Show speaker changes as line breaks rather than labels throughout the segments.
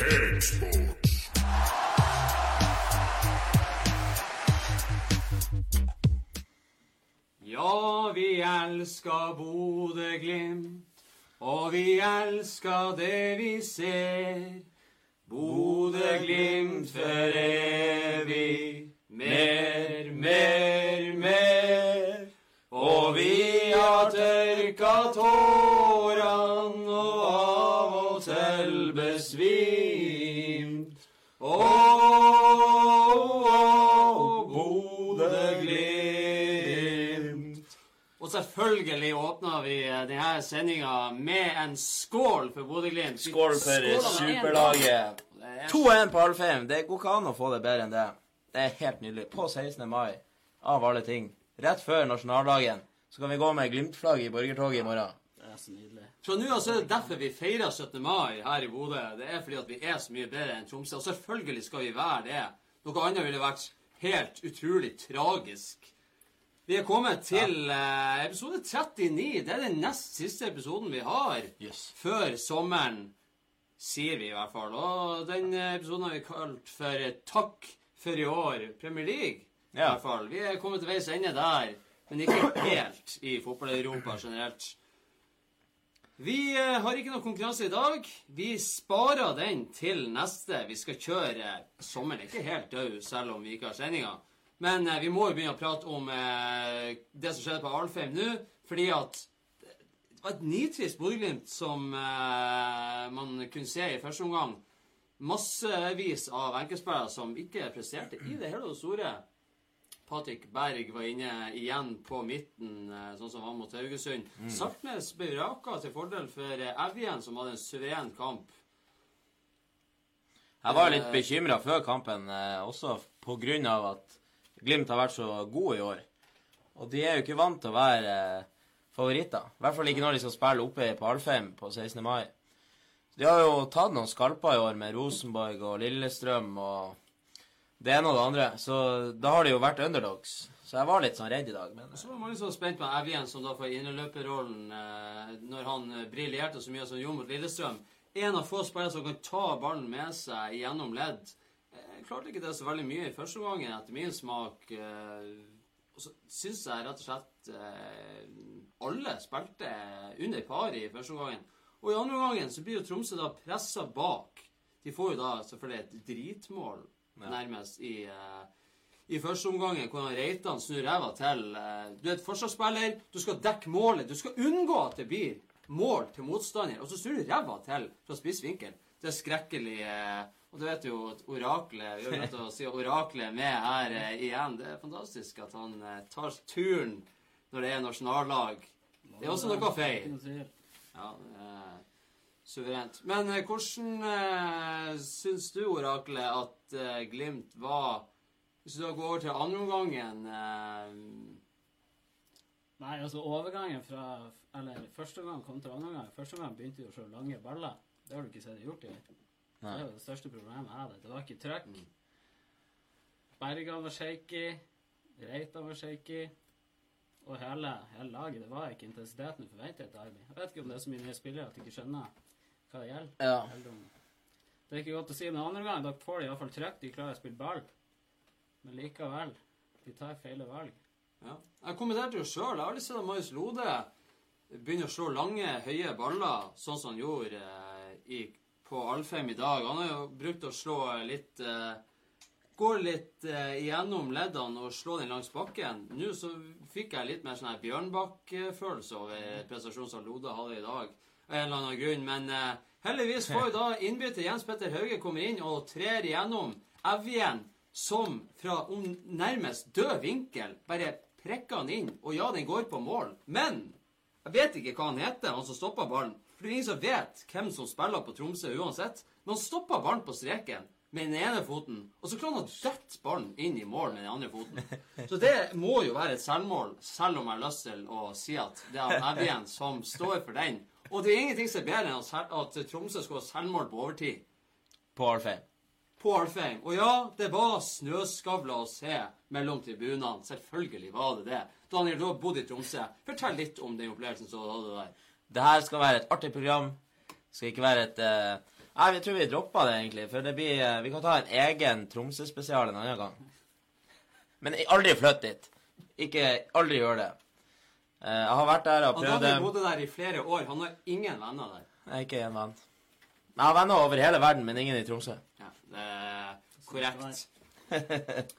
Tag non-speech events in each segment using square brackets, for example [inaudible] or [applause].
Cakesports.
Ja, vi elsker Bodø-Glimt, og vi elsker det vi ser. Bodø-Glimt for evig, mer, mer, mer. Og vi har tørka tårene og av og til besvimt. Selvfølgelig åpna vi denne sendinga med en skål for Bodø-Glimt.
Skål for superlaget.
Er
2-1 på Alfheim. Det går ikke an å få det bedre enn det. Det er helt nydelig. På 16. mai, av alle ting. Rett før nasjonaldagen. Så kan vi gå med Glimt-flagg i borgertoget i morgen.
Det er så nydelig.
Fra nå av så er det derfor vi feirer 17. mai her i Bodø. Det er fordi at vi er så mye bedre enn Tromsø. Og selvfølgelig skal vi være det. Noe annet ville vært helt utrolig tragisk. Vi er kommet til ja. episode 39. Det er den nest siste episoden vi har
Yes.
før sommeren, sier vi i hvert fall. Og den eh, episoden har vi kalt for eh, Takk for i år, Premier League. I hvert fall. Vi er kommet til veis ende der, men ikke helt i fotball-Europa generelt. Vi eh, har ikke noe konkurranse i dag. Vi sparer den til neste. Vi skal kjøre Sommeren er ikke helt død, selv om vi ikke har sendinga. Men eh, vi må jo begynne å prate om eh, det som skjedde på Alfheim nå, fordi at det var et nitrist Bodø-Glimt som eh, man kunne se i første omgang. Massevis av enkeltspillere som ikke presterte i det hele og store. Patrick Berg var inne igjen på midten, eh, sånn som han mot Haugesund. Saltnes ble raka til fordel for eh, Evjen, som hadde en suveren kamp.
Jeg var litt bekymra før kampen, eh, også på grunn av at Glimt har vært så gode i år. Og de er jo ikke vant til å være eh, favoritter. I hvert fall ikke når de skal spille oppe på Alfheim på 16. mai. De har jo tatt noen skalper i år med Rosenborg og Lillestrøm og det ene og det andre. Så da har de jo vært underdogs. Så jeg var litt sånn redd i dag. Men
Så var mange som var spent på Evjen, som da får inneløperrollen eh, når han eh, briljerte så mye som han gjorde mot Lillestrøm. En av få spillere som kan ta ballen med seg gjennom ledd. Eh, klarte ikke det så veldig mye i første omgang, etter min smak. Eh, og så syns jeg rett og slett eh, alle spilte under par i første omgangen. Og i andre omgangen så blir jo Tromsø da pressa bak. De får jo da selvfølgelig et dritmål, nærmest, i eh, i første omgangen hvordan Reitan snur ræva til. Du er et forsvarsspiller, du skal dekke målet. Du skal unngå at det blir mål til motstander, og så snur du ræva til fra spiss vinkel. Det er skrekkelig. Eh, Og du vet jo at oraklet Vi har å si oraklet med her eh, igjen. Det er fantastisk at han eh, tar turen når det er nasjonallag. Det er også noe feil. Ja, er suverent. Men eh, hvordan eh, syns du, Oraklet, at eh, Glimt var Hvis du da går over til andreomgangen eh,
Nei, altså overgangen fra Eller første gang kom til andre gang. Første gang begynte de å slå lange baller. Det har du ikke sett gjort i. Det er jo det største problemet jeg hadde. Det var ikke trøkk. Bergan var shaky. Reitan var shaky. Og hele, hele laget. Det var ikke intensiteten du forventer i et arbeid. Jeg vet ikke om det er så mye nye spillere at de ikke skjønner hva det gjelder.
Ja.
Det er ikke godt å si, men andre gang da får de iallfall trøkk. De klarer å spille ball. Men likevel, de tar feil valg.
ja. Jeg kommenterte jo sjøl. Jeg har aldri sett Marius Lode begynne å slå lange, høye baller, sånn som han gjorde eh, i, på Alfheim i dag. Han har jo brukt å slå litt eh, Gå litt eh, igjennom leddene og slå den langs bakken. Nå så fikk jeg litt mer sånn her Bjørnbakk-følelse over prestasjonen som Lode hadde i dag. Av en eller annen grunn. Men eh, heldigvis får jo da innbytter Jens Petter Hauge kommer inn og trer igjennom Evjen, som fra om nærmest død vinkel bare prikker han inn. Og ja, den går på mål. Men jeg vet ikke hva han heter, han som stoppa ballen. For det er ingen som vet hvem som spiller på Tromsø uansett. Men han stoppa ballen på streken med den ene foten, og så klarer han å dette ballen inn i mål med den andre foten. Så det må jo være et selvmål, selv om jeg har lyst til å si at det er Evjen som står for den. Og det er ingenting som er bedre enn at Tromsø skal ha selvmål på overtid
På Alfheim.
på Alfheim. Og ja, det var snøskavler å se mellom tribunene. Selvfølgelig var det det. Daniel, du har bodd i Tromsø. Fortell litt om den opplevelsen som du hadde der.
Det her skal være et artig program. Det skal ikke være et uh, Nei, vi tror vi dropper det, egentlig. For det blir uh, Vi kan ta en egen Tromsø-spesial en annen gang. Men aldri flytt dit. Ikke Aldri gjør det. Uh, Jeg har vært der og
Han
prøvd
hadde
har
bodd der i flere år. Han har ingen venner der.
Er ikke en venn. Jeg har venner over hele verden, men ingen i Tromsø.
Ja, det er korrekt. [laughs]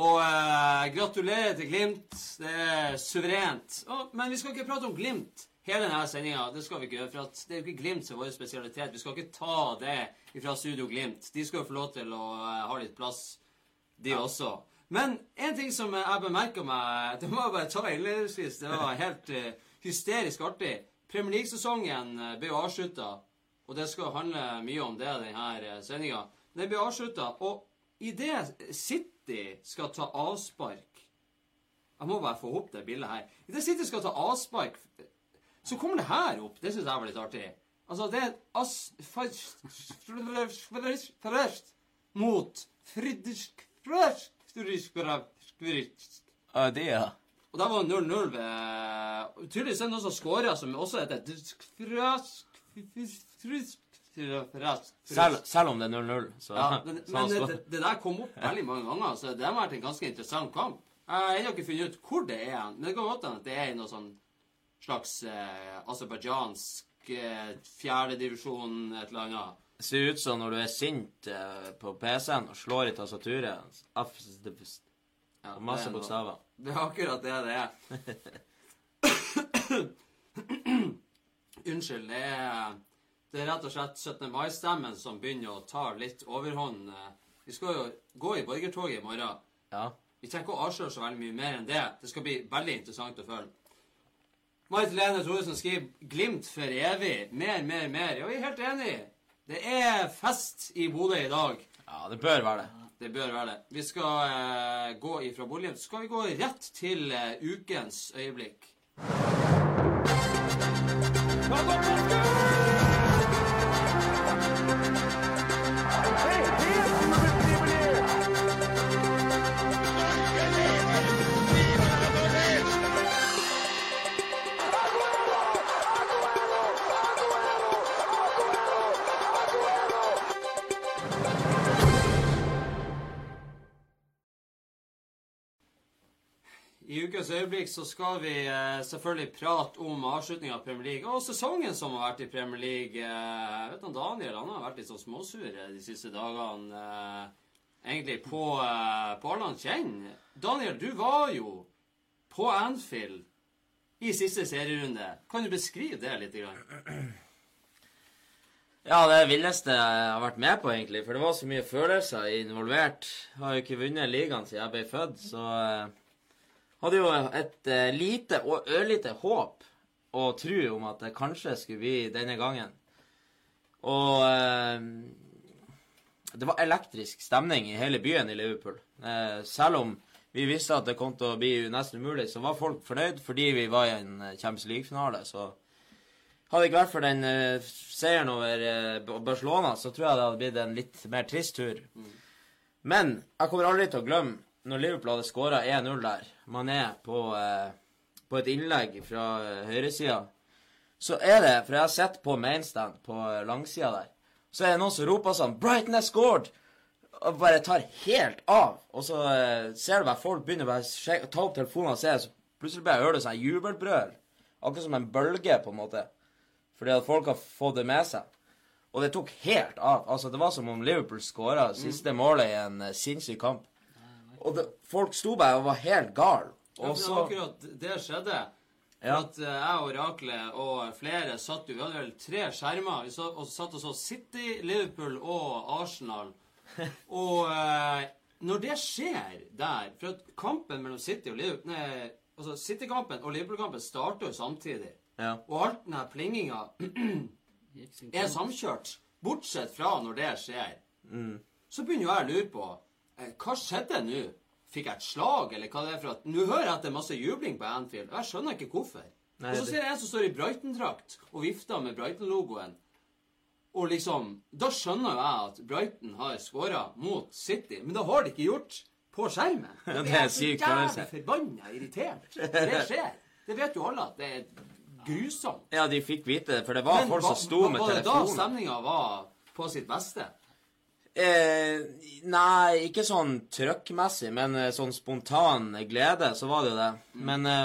Og uh, gratulerer til Glimt. Det er suverent. Oh, men vi skal ikke prate om Glimt hele denne sendinga. Det skal vi ikke gjøre, for at det er jo ikke Glimt som er vår spesialitet. Vi skal ikke ta det fra Studio Glimt. De skal jo få lov til å eh, ha litt plass, de også. Men en ting som jeg bemerka meg Det må jeg bare ta innledningsvis. Det var helt eh, hysterisk artig. Premier League-sesongen eh, ble jo avslutta, og det skal handle mye om det denne sendinga. Den ble avslutta, og idet City skal ta avspark Jeg må bare få opp det bildet her. Idet City skal ta avspark, så kommer det her opp. Det syns jeg var litt artig. Altså, det er as... Mot Friedrich
Ja, det, ja.
Og da var 0-0 ved Tydeligvis er det noen som skåra, som også heter
Selv, om det er 0-0, så,
Ja, men, men det, det der kom opp veldig mange ganger, så det har vært en ganske interessant kamp. Jeg har ennå ikke funnet ut hvor det er, men det kan godt hende at det er i noe sånn slags eh, aserbajdsjansk eh, fjerdedivisjon, et eller annet.
Det ser ut som når du er sint eh, på PC-en og slår i tastaturet.
Ja,
masse
er
bokstaver.
Det er akkurat det det er. [laughs] Unnskyld. Det er, det er rett og slett 17. mai-stemmen som begynner å ta litt overhånd. Vi skal jo gå i borgertoget i morgen.
Ja.
Vi trenger ikke å avsløre så veldig mye mer enn det. Det skal bli veldig interessant å følge. Marit Lene Thoresen skriver 'Glimt for evig'. Mer, mer, mer. Ja, vi er helt enig. Det er fest i Bodø i dag.
ja, det bør være det.
Det bør være det. Vi skal eh, gå ifra Bodø. Så skal vi gå rett til eh, ukens øyeblikk. I ukens øyeblikk så skal vi eh, selvfølgelig prate om avslutninga av Premier League og sesongen som har vært i Premier League. Eh, vet du, Daniel han har vært litt sånn småsur eh, de siste dagene. Eh, egentlig på, eh, på alle han kjenner. Daniel, du var jo på Anfield i siste serierunde. Kan du beskrive det litt? Grann? [clears throat]
Ja, det villeste jeg har vært med på, egentlig. For det var så mye følelser involvert. Jeg har jo ikke vunnet ligaen siden jeg ble født, så eh, hadde jo et eh, lite og ørlite håp og tro om at det kanskje skulle bli denne gangen. Og eh, det var elektrisk stemning i hele byen i Liverpool. Eh, selv om vi visste at det kom til å bli nesten umulig, så var folk fornøyd fordi vi var i en eh, Champions League-finale. Så hadde det ikke vært for den eh, seieren over eh, Barcelona, så tror jeg det hadde blitt en litt mer trist tur. Men jeg kommer aldri til å glemme når Liverpool hadde skåra 1-0 der. Mané på, eh, på et innlegg fra eh, høyresida. Så er det, for jeg har sett på mainstand på eh, langsida der, så er det noen som roper sånn 'Brighton has scored!' Og bare tar helt av. Og så eh, ser du bare folk begynner bare å ta opp telefonen og se, så plutselig bare hører du sånn jubelbrøl. Akkurat som en bølge, på en måte. Fordi at folk har fått det med seg. Og det tok helt av. Altså, Det var som om Liverpool skåra siste målet i en uh, sinnssyk kamp. Og det, folk sto bare og var helt gale. Og så ja,
akkurat det skjedde.
Ja.
at eh, jeg og Oraklet og flere satt jo Vi hadde vel tre skjermer. Vi satt og satt og så City, Liverpool og Arsenal. [laughs] Og eh, når det skjer der For at kampen mellom City og Liverpool Nei, altså City-kampen og Liverpool-kampen starter jo samtidig.
Ja.
Og alt den her plinginga [clears throat] er samkjørt. Bortsett fra når det skjer.
Mm.
Så begynner jo jeg å lure på Hva skjedde nå? Fikk jeg et slag, eller hva det er for at Nå hører jeg at det er masse jubling på Anfield, og jeg skjønner ikke hvorfor.
Nei,
og så ser jeg en som står i Brighton-drakt og vifter med Brighton-logoen. Og liksom Da skjønner jo jeg at Brighton har skåra mot City, men det har de ikke gjort på skjermen.
Det
er,
er
jeg så jævlig
følelse.
forbanna irritert. Det skjer. Det vet jo alle at det er grusomt.
Ja, de fikk vite det, for det var
Men
folk som sto med telefonen.
Var det da stemninga var på sitt beste?
Eh, nei, ikke sånn trøkkmessig, men eh, sånn spontan glede, så var det jo det. Men eh,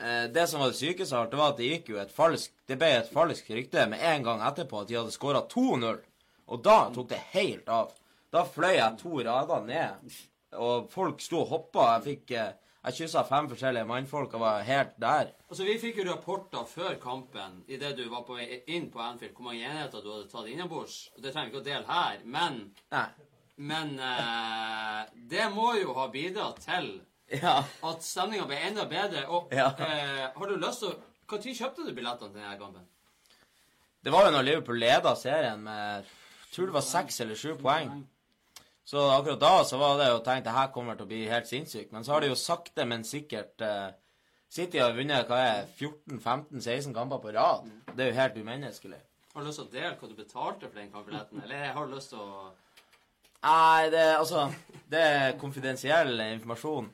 eh, det som var det sykeste av alt, var at det gikk jo et falsk Det ble et falskt rykte med en gang etterpå at de hadde skåra 2-0. Og da tok det helt av. Da fløy jeg to rader ned, og folk sto og hoppa. Jeg fikk eh, Jeg kyssa fem forskjellige mannfolk og var helt der.
Altså, Vi fikk jo rapporter før kampen idet du var på inn på Anfield, hvor mange enheter du hadde tatt innabords. Det trenger vi ikke å dele her, men,
Nei.
men eh, det må jo ha bidratt til
Ja.
at stemninga ble enda bedre. Og
Ja.
eh, har du lyst til å Når kjøpte du billettene til denne kampen?
Det var jo når Liverpool leda serien med jeg tror det var seks eller sju poeng. Så akkurat da så var det jo tenkt at her kommer til å bli helt sinnssykt. Men så har det jo sakte, men sikkert uh, City har vunnet hva er 14-15-16 kamper på rad. Det er jo helt umenneskelig.
Har du lyst til å dele hva du betalte for den kampbilletten? Eller har du lyst til å
Nei, det altså Det er konfidensiell informasjon.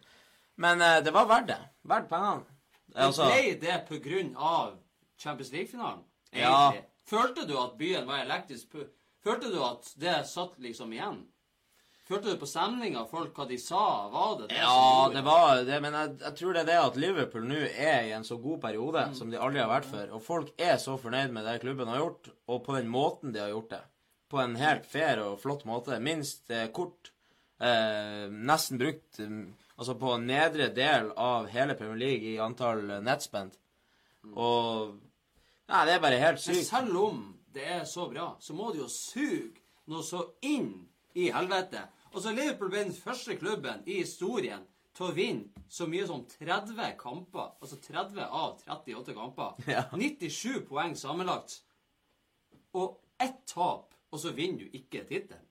Men uh, det var verdt det. Verdt pengene. Altså,
Ble det på grunn av Champions League-finalen?
Ja.
Følte du at byen var elektrisk? Følte du at det satt liksom igjen? Følte du på stemninga, folk, hva de sa? Var det det
Ja, det var det, men jeg, jeg tror det er det at Liverpool nå er i en så god periode som de aldri har vært før. Og folk er så fornøyd med det klubben har gjort, og på den måten de har gjort det. På en helt fair og flott måte. Minst eh, kort. Eh, nesten brukt mm, altså på nedre del av hele Premier League i antall nettspent. Og Nei, det er bare helt
Men
sykt.
selv om det er så bra, så må det jo suge noe så inn i helvete. Altså, Liverpool ble den første klubben i historien til å vinne så mye som 30 kamper. Altså 30 av 38 kamper. [laughs]
Ja.
97 poeng sammenlagt. Og ett tap, og så vinner du ikke tittelen.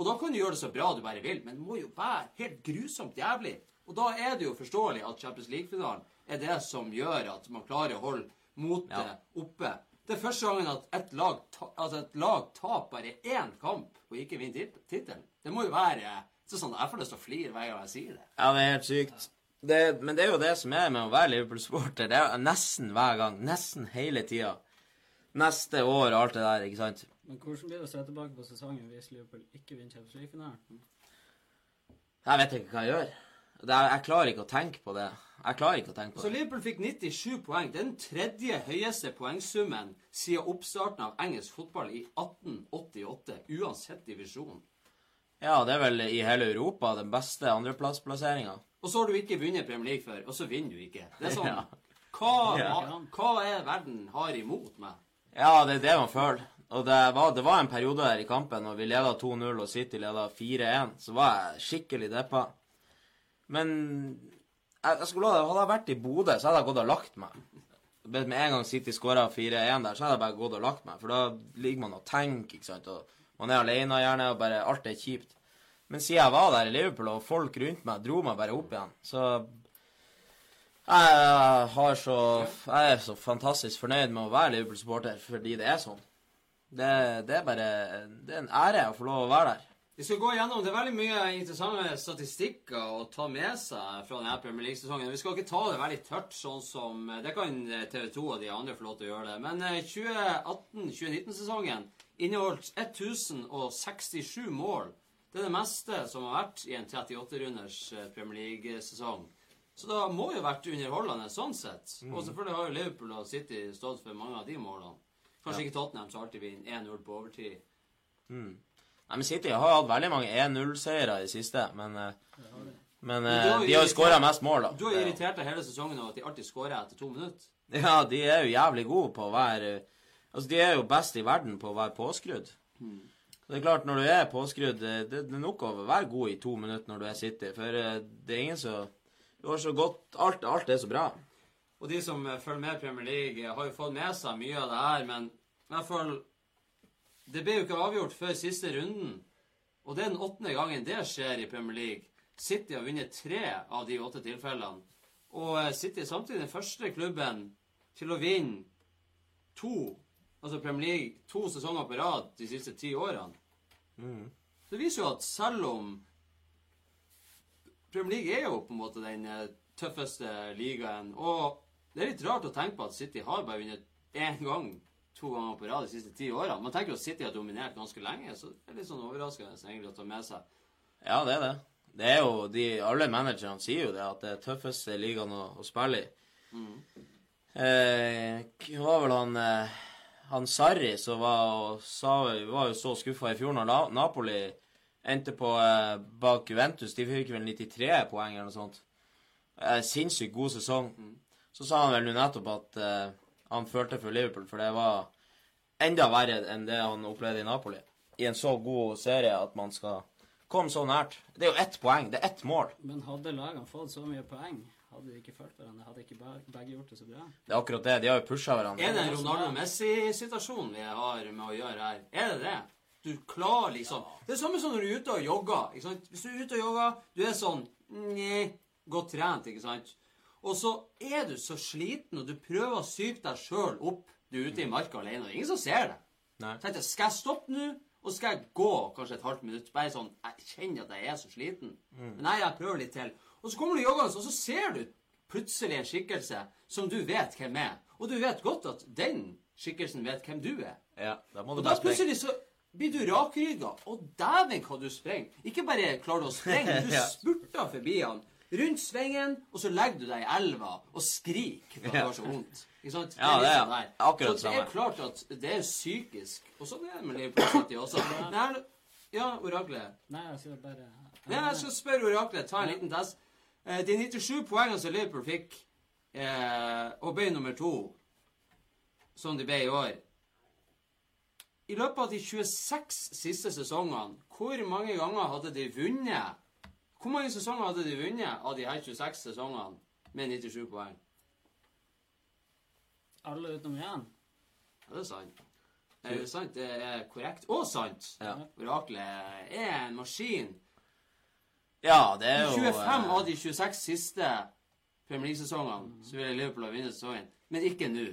Og da kan du gjøre det så bra du bare vil, men det må jo være helt grusomt jævlig. Og da er det jo forståelig at Champions League-finalen er det som gjør at man klarer å holde motet
Ja.
oppe. Det er første gangen at et lag, ta, altså et lag taper i én kamp og ikke vinner tit- tittelen. Det må jo være så sånn, Jeg får lyst til å flire hver gang jeg sier det.
Ja, det er helt sykt. Det, men det er jo det som er med å være Liverpool-supporter. Det er nesten hver gang. Nesten hele tida. Neste år og alt det der, ikke sant?
Men hvordan blir det å se tilbake på sesongen hvis Liverpool ikke vinner Champions League-finalen?
Jeg vet ikke hva jeg gjør. Det er, jeg klarer ikke å tenke på det. Jeg klarer ikke å tenke på
Så
det.
Liverpool fikk 97 poeng. Det er den tredje høyeste poengsummen siden oppstarten av engelsk fotball i 1888, uansett divisjon.
Ja, det er vel i hele Europa den beste andreplassplasseringa.
Og så har du ikke vunnet Premier League før, og så vinner du ikke. Det er sånn
Ja.
hva, hva, hva er verden har imot meg?
Ja, det er det man føler. Og det var, det var en periode her i kampen når vi leda 2-0 og City leda 4-1, så var jeg skikkelig deppa. Men jeg, jeg skulle, hadde jeg vært i Bodø, så hadde jeg gått og lagt meg. Med en gang City skåra 4-1 der, så hadde jeg bare gått og lagt meg. For da ligger man og tenker, ikke sant. Og man er alene gjerne, og bare alt er kjipt. Men siden jeg var der i Liverpool, og folk rundt meg dro meg bare opp igjen, så jeg, har så, jeg er så fantastisk fornøyd med å være Liverpool-supporter fordi det er sånn. Det, det er bare Det er en ære å få lov å være der.
Vi skal gå gjennom, Det er veldig mye interessante statistikker å ta med seg fra denne Premier League-sesongen. Vi skal ikke ta det veldig tørt, sånn som Det kan TV 2 og de andre få lov til å gjøre det. Men eh, 2018-2019-sesongen inneholdt 1067 mål. Det er det meste som har vært i en 38-runders eh, Premier League-sesong. Så det må jo ha vært underholdende sånn sett. Og selvfølgelig har jo Liverpool og City stått for mange av de målene. Kanskje ikke Tottenham så alltid vinner 1-0 på overtid.
Nei, men City har hatt veldig mange 1-0-seiere i det siste, men, eh, men eh, de har jo skåra mest mål, da.
Du har irritert deg hele sesongen over at de alltid skårer etter to minutter.
Ja, de er jo jævlig gode på å være Altså, de er jo best i verden på å være påskrudd. Så det er klart, når du er påskrudd Det, det er nok å være god i to minutter når du er City, for eh, det er ingen som Du har så godt Alt, alt er så bra.
Og de som eh, følger med i Premier League, eh, har jo fått med seg mye av det her, men i hvert fall Det ble jo ikke avgjort før siste runden. Og det er den åttende gangen det skjer i Premier League. City har vunnet tre av de åtte tilfellene. Og eh, City er samtidig den første klubben til å vinne to altså Premier League to sesonger på rad de siste ti årene. Det viser jo at selv om Premier League er jo på en måte den eh, tøffeste ligaen, og Det er litt rart å tenke på at City har bare vunnet én gang to ganger på rad de siste ti årene. Man tenker jo at City har dominert ganske lenge, så det er litt sånn overraskende egentlig å ta med seg.
Ja, det er det. Det er jo de, Alle managerne sier jo det, at det er tøffeste ligaen å, å spille i.
Mm.
Eh, var vel han eh, Han Sarri som var, var jo så skuffa i fjor når Napoli endte på eh, bak Juventus. De fikk vel 93 poeng eller noe sånt. Eh, Sinnssykt god sesong. Så sa han vel nå nettopp at eh, han følte for Liverpool, for det var enda verre enn det han opplevde i Napoli. I en så god serie at man skal komme så nært. Det er jo ett poeng. Det er ett mål.
Men hadde lagene fått så mye poeng, hadde de ikke følt hverandre, hadde ikke begge gjort det så bra.
Det er akkurat det. De har jo pusha hverandre.
Er det en Ronaldo-Messi-situasjon vi har med å gjøre her? Er det det? Du klarer liksom Det er det samme som når du er ute og jogger. ikke sant? Hvis du er ute og jogger, du er sånn Nei, godt trent, ikke sant? Og så er du så sliten, og du prøver å psyke deg sjøl opp. Du er ute i marka alene, og det er ingen som ser det.
Nei.
Tenkte Skal jeg stoppe nå, og skal jeg gå kanskje et halvt minutt? Bare sånn Jeg kjenner at jeg er så sliten. Men nei, jeg prøver litt til. Og så kommer du joggende, og så ser du plutselig en skikkelse som du vet hvem er. Og du vet godt at den skikkelsen vet hvem du er.
Ja, da må du
Og da plutselig så blir du rakrygga. Og dæven hva du springer. Ikke bare klarer du å sprenge, [laughs] du
Ja.
spurter forbi han. Rundt svingen, og så legger du deg i elva og skriker for at det
var
har så vondt. Ikke sant?
Ja,
litt
det er
sånn
akkurat
så det
samme.
er klart at det er psykisk. Og sånn er det med City også. Her, ja, oraklet.
Nei, jeg skal bare
Ja, jeg skal spørre oraklet. Ta en liten test. Eh, De 97 poengene som Liverpool fikk, eh, og ble nummer to, som de ble i år I løpet av de 26 siste sesongene, hvor mange ganger hadde de vunnet Hvor mange sesonger hadde de vunnet av de her 26 sesongene med 97 poeng?
Alle utenom én.
Ja, det er sant. Er det sant? Det er korrekt. Og sant!
Ja.
Oraklet er en maskin.
Ja, det er jo
25
eh,
av de 26 siste Premier League-sesongene så ville Liverpool ha vunnet sesongen, men ikke nå.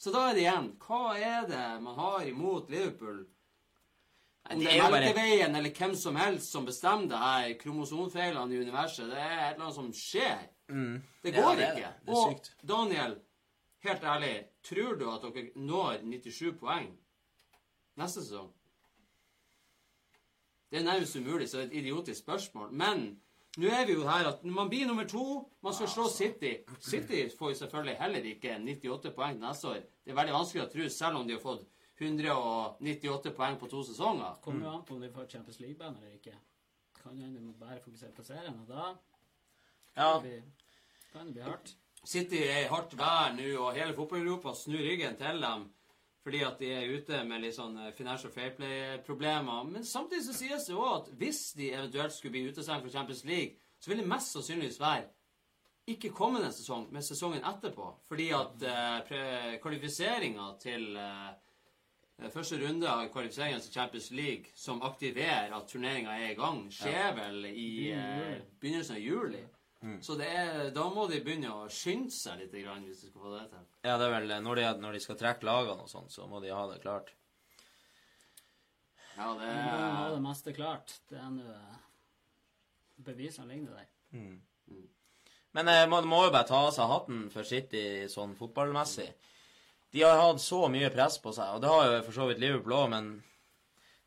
Så da er det igjen Hva er det man har imot Liverpool? Om
det
det
er
Melkeveien eller hvem som helst som bestemmer det her, kromosomfeilene i universet, det er et eller annet som skjer.
mm,
Det
Ja,
går
det er
ikke.
det. Det
Og. Daniel, helt ærlig, tror du at dere når 97 poeng neste sesong? Det er nærmest umulig, så det er et idiotisk spørsmål. Men nå er vi jo her at man blir nummer to. Man skal slå City. City får jo selvfølgelig heller ikke 98 poeng neste år. Det er veldig vanskelig å tro, selv om de har fått 198 poeng på to sesonger.
Kommer jo an på om de får Champions League-band eller ikke. Kan hende de må bare fokusere på serien, og da
Ja,
kan det bli, kan det bli hardt.
City er i hardt vær nå, og hele fotball-Europa snur ryggen til dem fordi at de er ute med litt sånn eh, financial fair play-problemer. Men samtidig så sies det òg at hvis de eventuelt skulle bli utestengt fra Champions League, så vil det mest sannsynligvis være ikke kommende sesong, men sesongen etterpå. Fordi at eh, kvalifiseringa til eh, første runde av kvalifiseringen til Champions League, som aktiverer at turneringa er i gang, skjer vel i eh, begynnelsen av juli. Så det er, da må de begynne å skynde seg litt grann, hvis de skal få det til.
ja, det er vel når de, når de skal trekke lagene og sånn, så må de ha det klart.
Ja, det er...
De må ha det meste klart. Det er nå eh, Bevisene ligger der.
Men eh, man må jo bare ta av seg hatten for City sånn fotballmessig. De har hatt så mye press på seg, og det har jo for så vidt Liverpool òg, men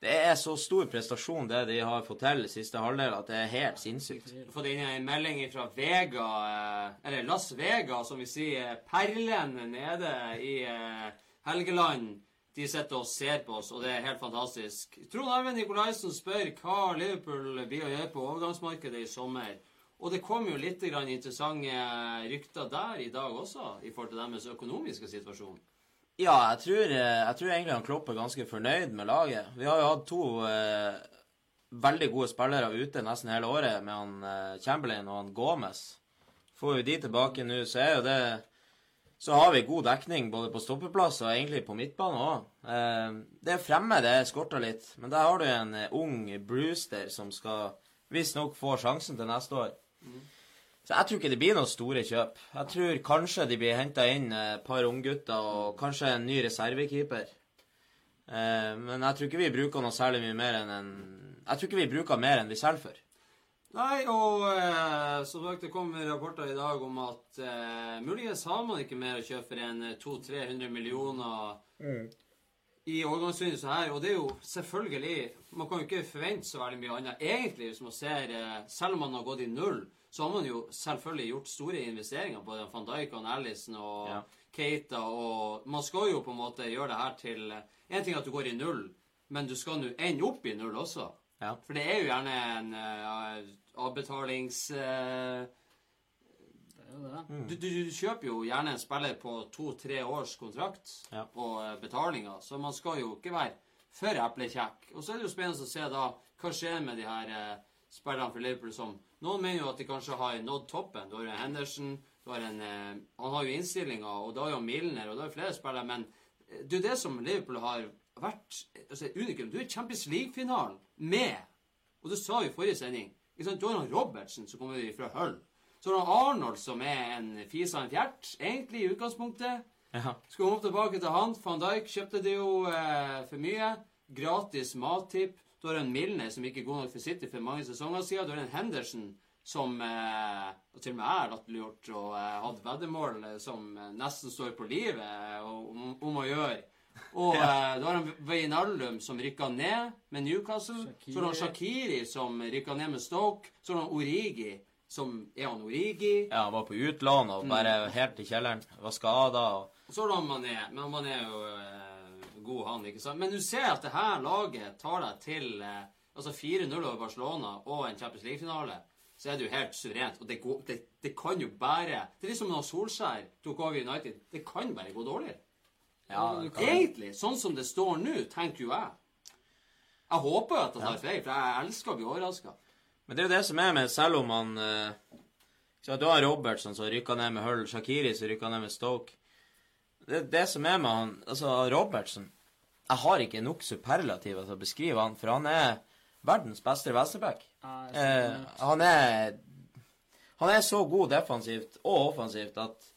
det er så stor prestasjon det de har fått til siste halvdel, at det er helt sinnssykt.
Jeg har fått inn en melding fra Vega, eh, eller Las Vega, som vi sier, perlen nede i eh, Helgeland. De sitter og ser på oss, og det er helt fantastisk. Trond Arve Nikolaisen spør hva Liverpool blir å gjøre på overgangsmarkedet i sommer. Og det kom jo litt interessante rykter der i dag også, i forhold til deres økonomiske situasjon.
Ja, jeg tror, eh, jeg tror egentlig han Klopp er ganske fornøyd med laget. Vi har jo hatt to eh, veldig gode spillere ute nesten hele året, med han eh, Chamberlain og han Gomez. Får vi de tilbake nå, så er jo det Så har vi god dekning både på stoppeplass og egentlig på midtbane òg. Eh, det er fremme det skorter litt, men der har du en eh, ung Brewster som skal visstnok få sjansen til neste år. Så jeg tror ikke det blir noen store kjøp. Jeg tror kanskje de blir henta inn et par unggutter og kanskje en ny reservekeeper. Eh, men jeg tror ikke vi bruker noe særlig mye mer enn en Jeg tror ikke vi bruker mer enn vi selger for.
Nei, og eh, som sagt, det kom rapporter i dag om at eh, muligens har man ikke mer å kjøpe for enn 200-300 millioner i overgangsvinduet så her. Og det er jo selvfølgelig Man kan jo ikke forvente så veldig mye annet. Egentlig, hvis man ser eh, Selv om man har gått i null, så har man jo selvfølgelig gjort store investeringer på van Dijk og Allison og
Ja.
Keita og Man skal jo på en måte gjøre det her til En ting er at du går i null, men du skal nå ende opp i null også.
Ja.
For det er jo gjerne en uh, avbetalings... Uh,
Det er jo det.
du, du, du kjøper jo gjerne en spiller på to-tre års kontrakt
Ja.
på eh, betalinga, så man skal jo ikke være for eplekjekk. Og så er det jo spennende å se da hva skjer med de her spillerne for Liverpool som Noen mener jo at de kanskje har nådd toppen. Du har jo en Henderson, du har en eh, Han har jo innstillinga, og da er jo Milner, og da jo flere spillere, men eh, det er jo det som Liverpool har vært altså, unikum. Du er Champions League-finalen med Og det sa vi i forrige sending. Ikke sant? Du har han Robertsen, som kommer fra Hull. Så har han Arnold, som er en fis av en fjert, egentlig, i utgangspunktet.
Ja.
Skal komme tilbake til han. Van Dijk kjøpte det jo eh, for mye. Gratis mattipp. Du har en Milner som ikke er god nok for City for mange sesonger siden. Du har en Henderson som eh, og til og med jeg har latterliggjort og eh, hatt veddemål eh, som eh, nesten står på livet eh, om, om å gjøre. Og [laughs] eh, du har en Veinaldum som rykka ned med Newcastle. Så har du Shakiri som rykka ned med Stoke. Så har du Origi som Er han Origi?
ja, han var på utlån og bare helt i kjelleren. Var skada og
Og så har du Mané. Men Mané er jo eh, god, han. ikke sant? Men du ser at det her laget tar deg til eh, altså 4-0 over Barcelona og en Champions League-finale. Så er det jo helt suverent. Og det, går, det, det kan jo bare Det er liksom når Solskjær tok over United. Det kan bare gå dårligere.
Ja,
Egentlig, sånn som det står nå, tenker jo jeg. Jeg håper jo at jeg tar feil, for jeg elsker å bli overraska.
Men det er jo det som er med Selv om han eh, så Du har Robertson som rykka ned med Hull, Shakiri som rykka ned med Stoke. Det, det som er med han Altså, Robertsen Jeg har ikke nok superlativer til å beskrive han, for han er verdens beste venstreback.
Ah,
Eh, han er Han er så god defensivt og offensivt at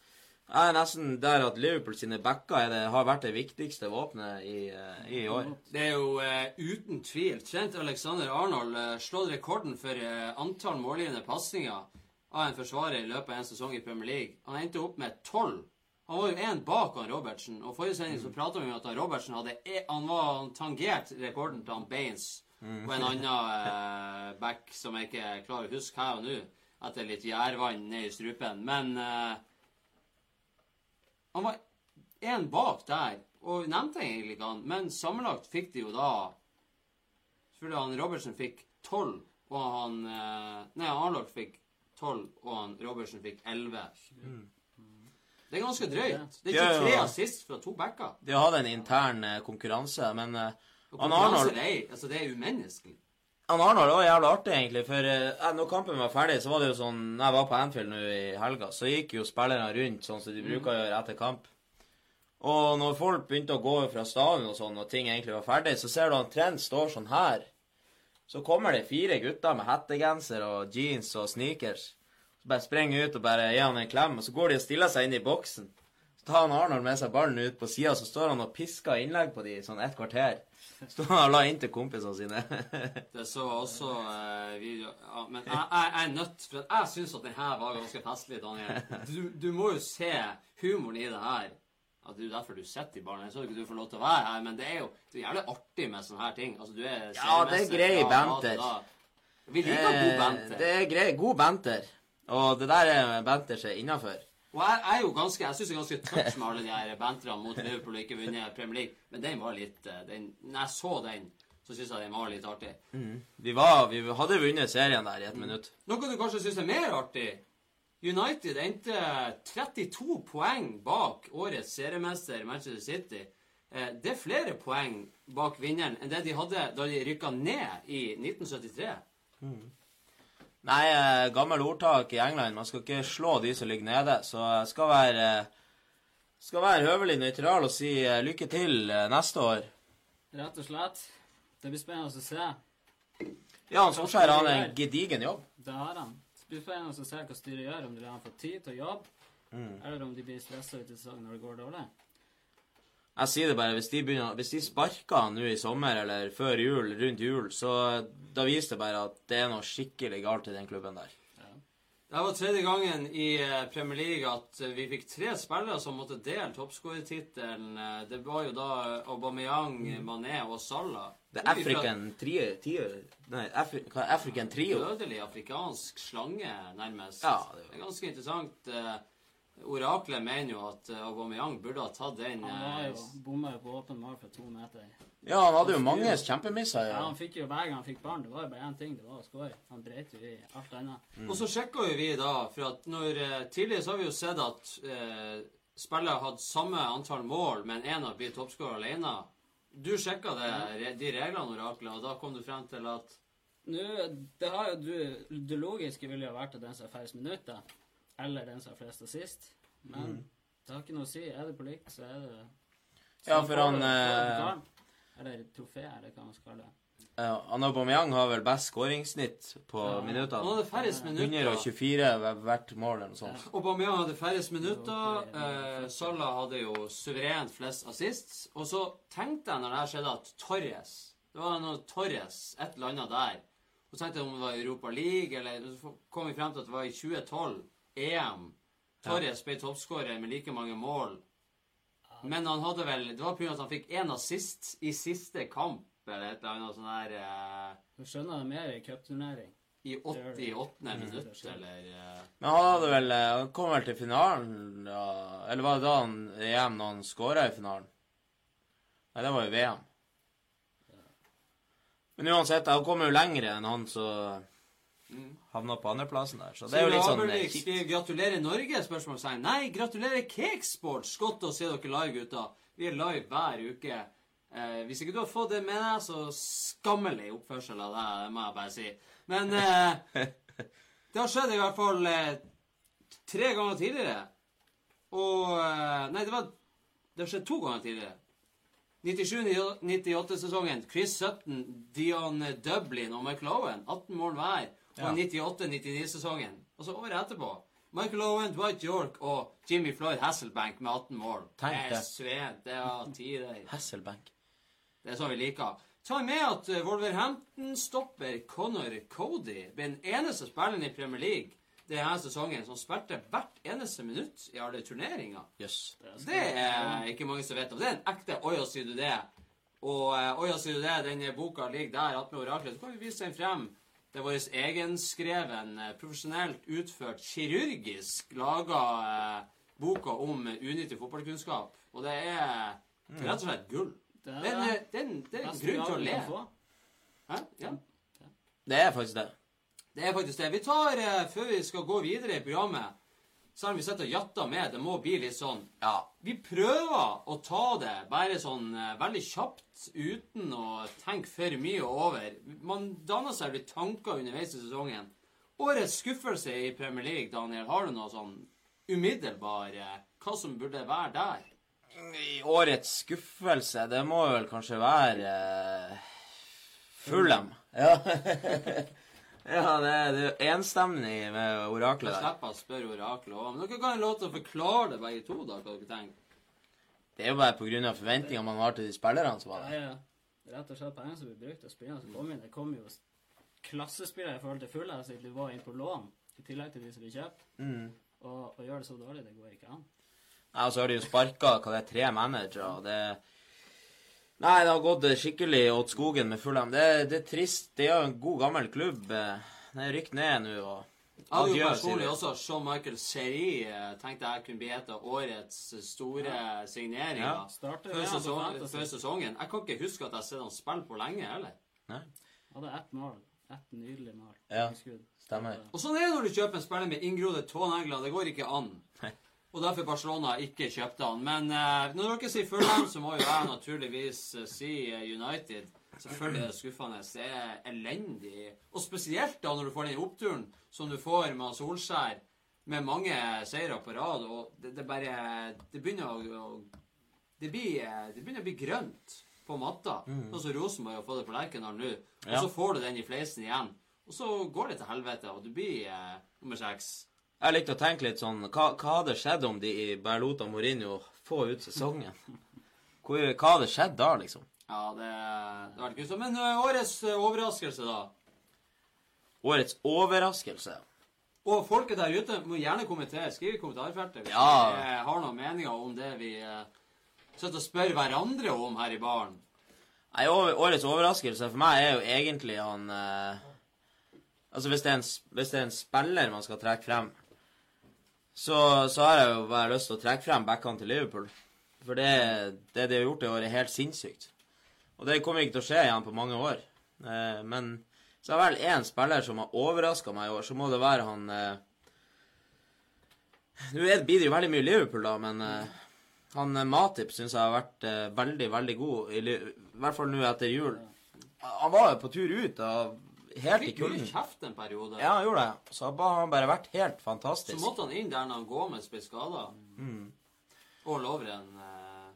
jeg er nesten der at Liverpool sine backer er det, har vært det viktigste våpenet i, eh, i år.
Det er jo uh, uten tvil Trent Alexander Arnold uh, slått rekorden for uh, antall målgivende pasninger av en forsvarer i løpet av en sesong i Premier League. Han endte opp med tolv. Han var jo én bak han Robertsen. Og forrige sending så prata vi om at han Robertsen hadde e Han var han tangert rekorden til han Baines og en annen eh, back som jeg ikke klarer å huske her og nå, etter litt gjærvann ned i strupen. Men eh, han var én bak der, og nevnte egentlig ikke han, men sammenlagt fikk de jo da Selvfølgelig han Robertsen fikk tolv, og han eh, Nei, Arnold fikk tolv, og han Robertsen fikk elleve. Det er ganske drøyt. Det er ikke
tre
assist fra to backer.
De har hatt en intern eh, konkurranse, men eh,
Og
han Arnold
er, altså, det er umenneskelig.
Han Arnold var jævla artig, egentlig. For eh, når kampen var ferdig, så var det jo sånn jeg var på Anfield nå i helga, så gikk jo spillerne rundt sånn som de bruker å gjøre etter kamp. Og når folk begynte å gå fra stadion og sånn, og ting egentlig var ferdig, så ser du han Trent står sånn her. Så kommer det fire gutter med hettegenser og jeans og sneakers. Bare springer ut og bare gir han en klem, og så går de og stiller seg inn i boksen. Så tar han Arnold med seg ballen ut på sida, så står han og pisker innlegg på de i sånn et kvarter. Står han og la inn til kompisene sine. [laughs]
Det så også eh, video ja, Men jeg, jeg, jeg er nødt For jeg syns at den her var ganske festlig, Daniel. Du, du må jo se humoren i det her. Ja, det er jo derfor du sitter i baren. Jeg så ikke du får lov til å være her, men det er jo det er jævlig artig med sånne her ting. Altså, du
Ja, det er grei banter.
Vi liker god banter.
Det er grei, god banter. Og det der er Benter seg innafor.
Og jeg, jeg er jo ganske Jeg syns det er ganske tørt med alle de her banterne mot Liverpool og ikke vunnet Premier League, men den var litt eh, den, Når jeg så den, så syns jeg den var litt artig.
Vi, var, vi hadde vunnet serien der i et minutt.
Noe du kanskje syns er mer artig United endte 32 poeng bak årets seriemester Manchester City. Eh, Det er flere poeng bak vinneren enn det de hadde da de rykka ned i 1973.
Nei, eh, gammel ordtak i England. Man skal ikke slå de som ligger nede. Så jeg skal være, eh, skal være høvelig nøytral og si eh, lykke til neste år.
Rett og slett. Det blir spennende å se.
Ja, han Solskjær har en gedigen jobb.
Det har han. Det blir spennende å se hva styret gjør, om de har fått tid til å jobbe, eller om de blir stressa ut i sesongen når det går dårlig.
Jeg sier det bare, hvis de, begynner, hvis de sparker nå i sommer eller før jul, rundt jul, så da viser det bare at det er noe skikkelig galt i den klubben der.
Det var tredje gangen i eh, Premier League at eh, vi fikk tre spillere som måtte dele toppskårertittelen. Eh, Det var jo da Aubameyang, Mané og Salah.
Det er African Trio Nei, Afri, African Trio.
Dødelig afrikansk slange, nærmest.
Ja, det var...
det er ganske interessant. Oraklet mener jo at eh, Aubameyang burde ha tatt den
Han var
eh,
jo bomma jo på åpen mål fra to meter.
Ja, han hadde jo mange kjempemisser.
Ja,
Ja.
han fikk jo hver gang han fikk barn. Det var jo bare én ting, det var å score. Han dreit jo i alt annet.
Og så sjekka jo vi da, for at når eh, Tidligere så har vi jo sett at eh, spillere hadde samme antall mål, men én har blitt toppskårer alene. Du sjekka det, de reglene, Oraklet, og da kom du frem til at
Nå, det har jo du Det logiske ville jo vært at den som har færrest minutter, eller den som har flest assist. Men det har ikke noe å si. Er det på likt, så er det så
Ja, for han,
det- det
eh.
Eller trofé, eller hva man skal kalle det.
Uh, Aubameyang har vel best skåringssnitt på
Ja.
han hadde færrest minutter.
124 ved hvert mål eller noe sånt.
Aubameyang hadde færrest minutter. Uh, Salah hadde jo suverent flest assists. Og så tenkte jeg når det her skjedde, at Torres Det var noe Torres, et eller annet der. Og så tenkte jeg om det var Europa League, eller så kom vi frem til at det var i 2012, EM. Torres ble toppskårer med like mange mål. Men han hadde vel Det var pga. at han fikk én assist i siste kamp, eller et eller annet sånn der eh,
Du skjønner det mer i cupturnering.
I 88.
Mm,
minutt, eller eh,
Men han hadde vel eh, Han kom vel til finalen, ja. Eller var det da han EM når han skåra i finalen? Nei, det var jo VM. Men uansett, han kom jo lenger enn han som havna på andreplassen der. Så det er jo litt sånn eh, kjipt.
'Gratulerer Norge?' spørsmålstegn. Nei, gratulerer Cakesports. Godt å se dere live, gutta. Vi er live hver uke. Eh, hvis ikke du har fått det med deg, så skammelig oppførsel av deg, det må jeg bare si. Men eh, det har skjedd i hvert fall eh, tre ganger tidligere. Og eh, Nei, det var Det har skjedd to ganger tidligere. 97-98-sesongen. Chris Sutton, Dion Dublin og Michael Owen. 18 mål hver.
Ja.
98-99-sesongen. Og så året etterpå. Michael Owen, Dwight York og Jimmy Floyd Hasselbank med 18 mål.
Tenk
det.
det.
svet. Det var tider.
Hasselbank.
Det er sånn vi liker. Ta med at eh, Wolverhampton-stopper Connor Cody ble den eneste spilleren i Premier League denne sesongen som spilte hvert eneste minutt i alle turneringer.
Yes.
Det er ikke mange som vet om. Det er en ekte Oya sier du det. Og uh, Oja, sier du det, denne boka ligger der attmed oraklet. Så kan vi vise den frem. Det er vår egenskreven, eh, profesjonelt utført, kirurgisk laga eh, boka om eh, unyttig fotballkunnskap. Og det er rett og slett gull.
Det
er en,
den,
den, er en, grunn til å le. Hæ? Ja.
Det er faktisk det.
Det er faktisk det. Vi tar, eh, Før vi skal gå videre i programmet, selv om vi sitter og jatter med, det må bli litt sånn
Ja.
Vi prøver å ta det bare sånn eh, veldig kjapt, uten å tenke for mye over. Man danner seg litt tanker underveis i sesongen. Årets skuffelse i Premier League, Daniel, har du noe sånn umiddelbar eh, Hva som burde være der?
I årets skuffelse, det må vel kanskje være uh, Fulham. Ja. [laughs] ja, det er, det er enstemmig med
Jeg
oraklet der.
slipper å spørre oraklet òg. Men dere kan jo lov til å forklare det begge to, da, hva dere tenker.
Det er jo bare pga. forventningene man har til de spillerne som var
Ja,
der.
ja. Rett og slett pengene som blir brukt, av spillerne som kom inn. Det kom jo klassespillere i forhold til fulle, sitt var inn på lån, i tillegg til de som blir kjøpt.
Mm.
Og å gjøre det så dårlig, det går ikke an.
Nei, og så har de jo sparka tre managere, og det Nei, det har gått skikkelig åt skogen med Fulham. Det, det er trist. Det er jo en god, gammel klubb. Den rykker ned nå, og
Jeg hadde jo personlig også Sean Michael Seri eh, tenkte jeg kunne bli et av årets store signeringer.
Ja.
Starter
Før,
med han
sesong,
Fantasy.
før sesongen. Jeg kan ikke huske at jeg har sett han spille på lenge heller.
Nei,
Hadde ett mål. Ett nydelig mål.
Ja. Stemmer.
Og sånn er det når du kjøper en spiller med inngrodde tånegler. Det går ikke an. Og derfor Barcelona ikke kjøpte han. Men eh, når dere sier Fulham, så må jo jeg naturligvis eh, si eh, United. Selvfølgelig er det skuffende. Det er elendig. Og spesielt da når du får den oppturen som du får med Solskjær, med mange seire på rad, og det, det bare Det begynner å, det, blir, det begynner å bli grønt på matta. Sånn som Rosenborg har fått det på Lerkendal nå. Og
Ja.
så får du den i fleisen igjen. Og så går det til helvete, og du blir eh, nummer seks.
Jeg likte å tenke litt sånn Hva, hva hadde skjedd om de bare lot Mourinho få ut sesongen? Hvor, hva hadde skjedd da, liksom?
Ja, det, det var ikke så. Men årets overraskelse, da?
Årets overraskelse.
Og folket der ute må gjerne kommentere. Skriv i kommentarfeltet hvis
Ja.
dere har noen meninger om det vi sitter og spør hverandre om her i baren.
Nei, Årets overraskelse for meg er jo egentlig han eh, Altså, hvis det, en, hvis det er en spiller man skal trekke frem, så, så har jeg jo bare lyst til å trekke frem backene til Liverpool. For det, det de har gjort i år, er helt sinnssykt. Og det kommer ikke til å skje igjen på mange år. Eh, men så er det vel én spiller som har overraska meg i år, så må det være han eh, Nå blir det jo veldig mye Liverpool, da, men eh, han eh, Matip syns jeg har vært eh, veldig, veldig god, i, i hvert fall nå etter jul. Han var jo på tur ut av helt i
Fikk mye kjeft en periode.
Ja, han gjorde det. Så har han bare vært helt fantastisk.
Så måtte han inn der når Gomez ble skada.
Mm.
Og Lovren eh,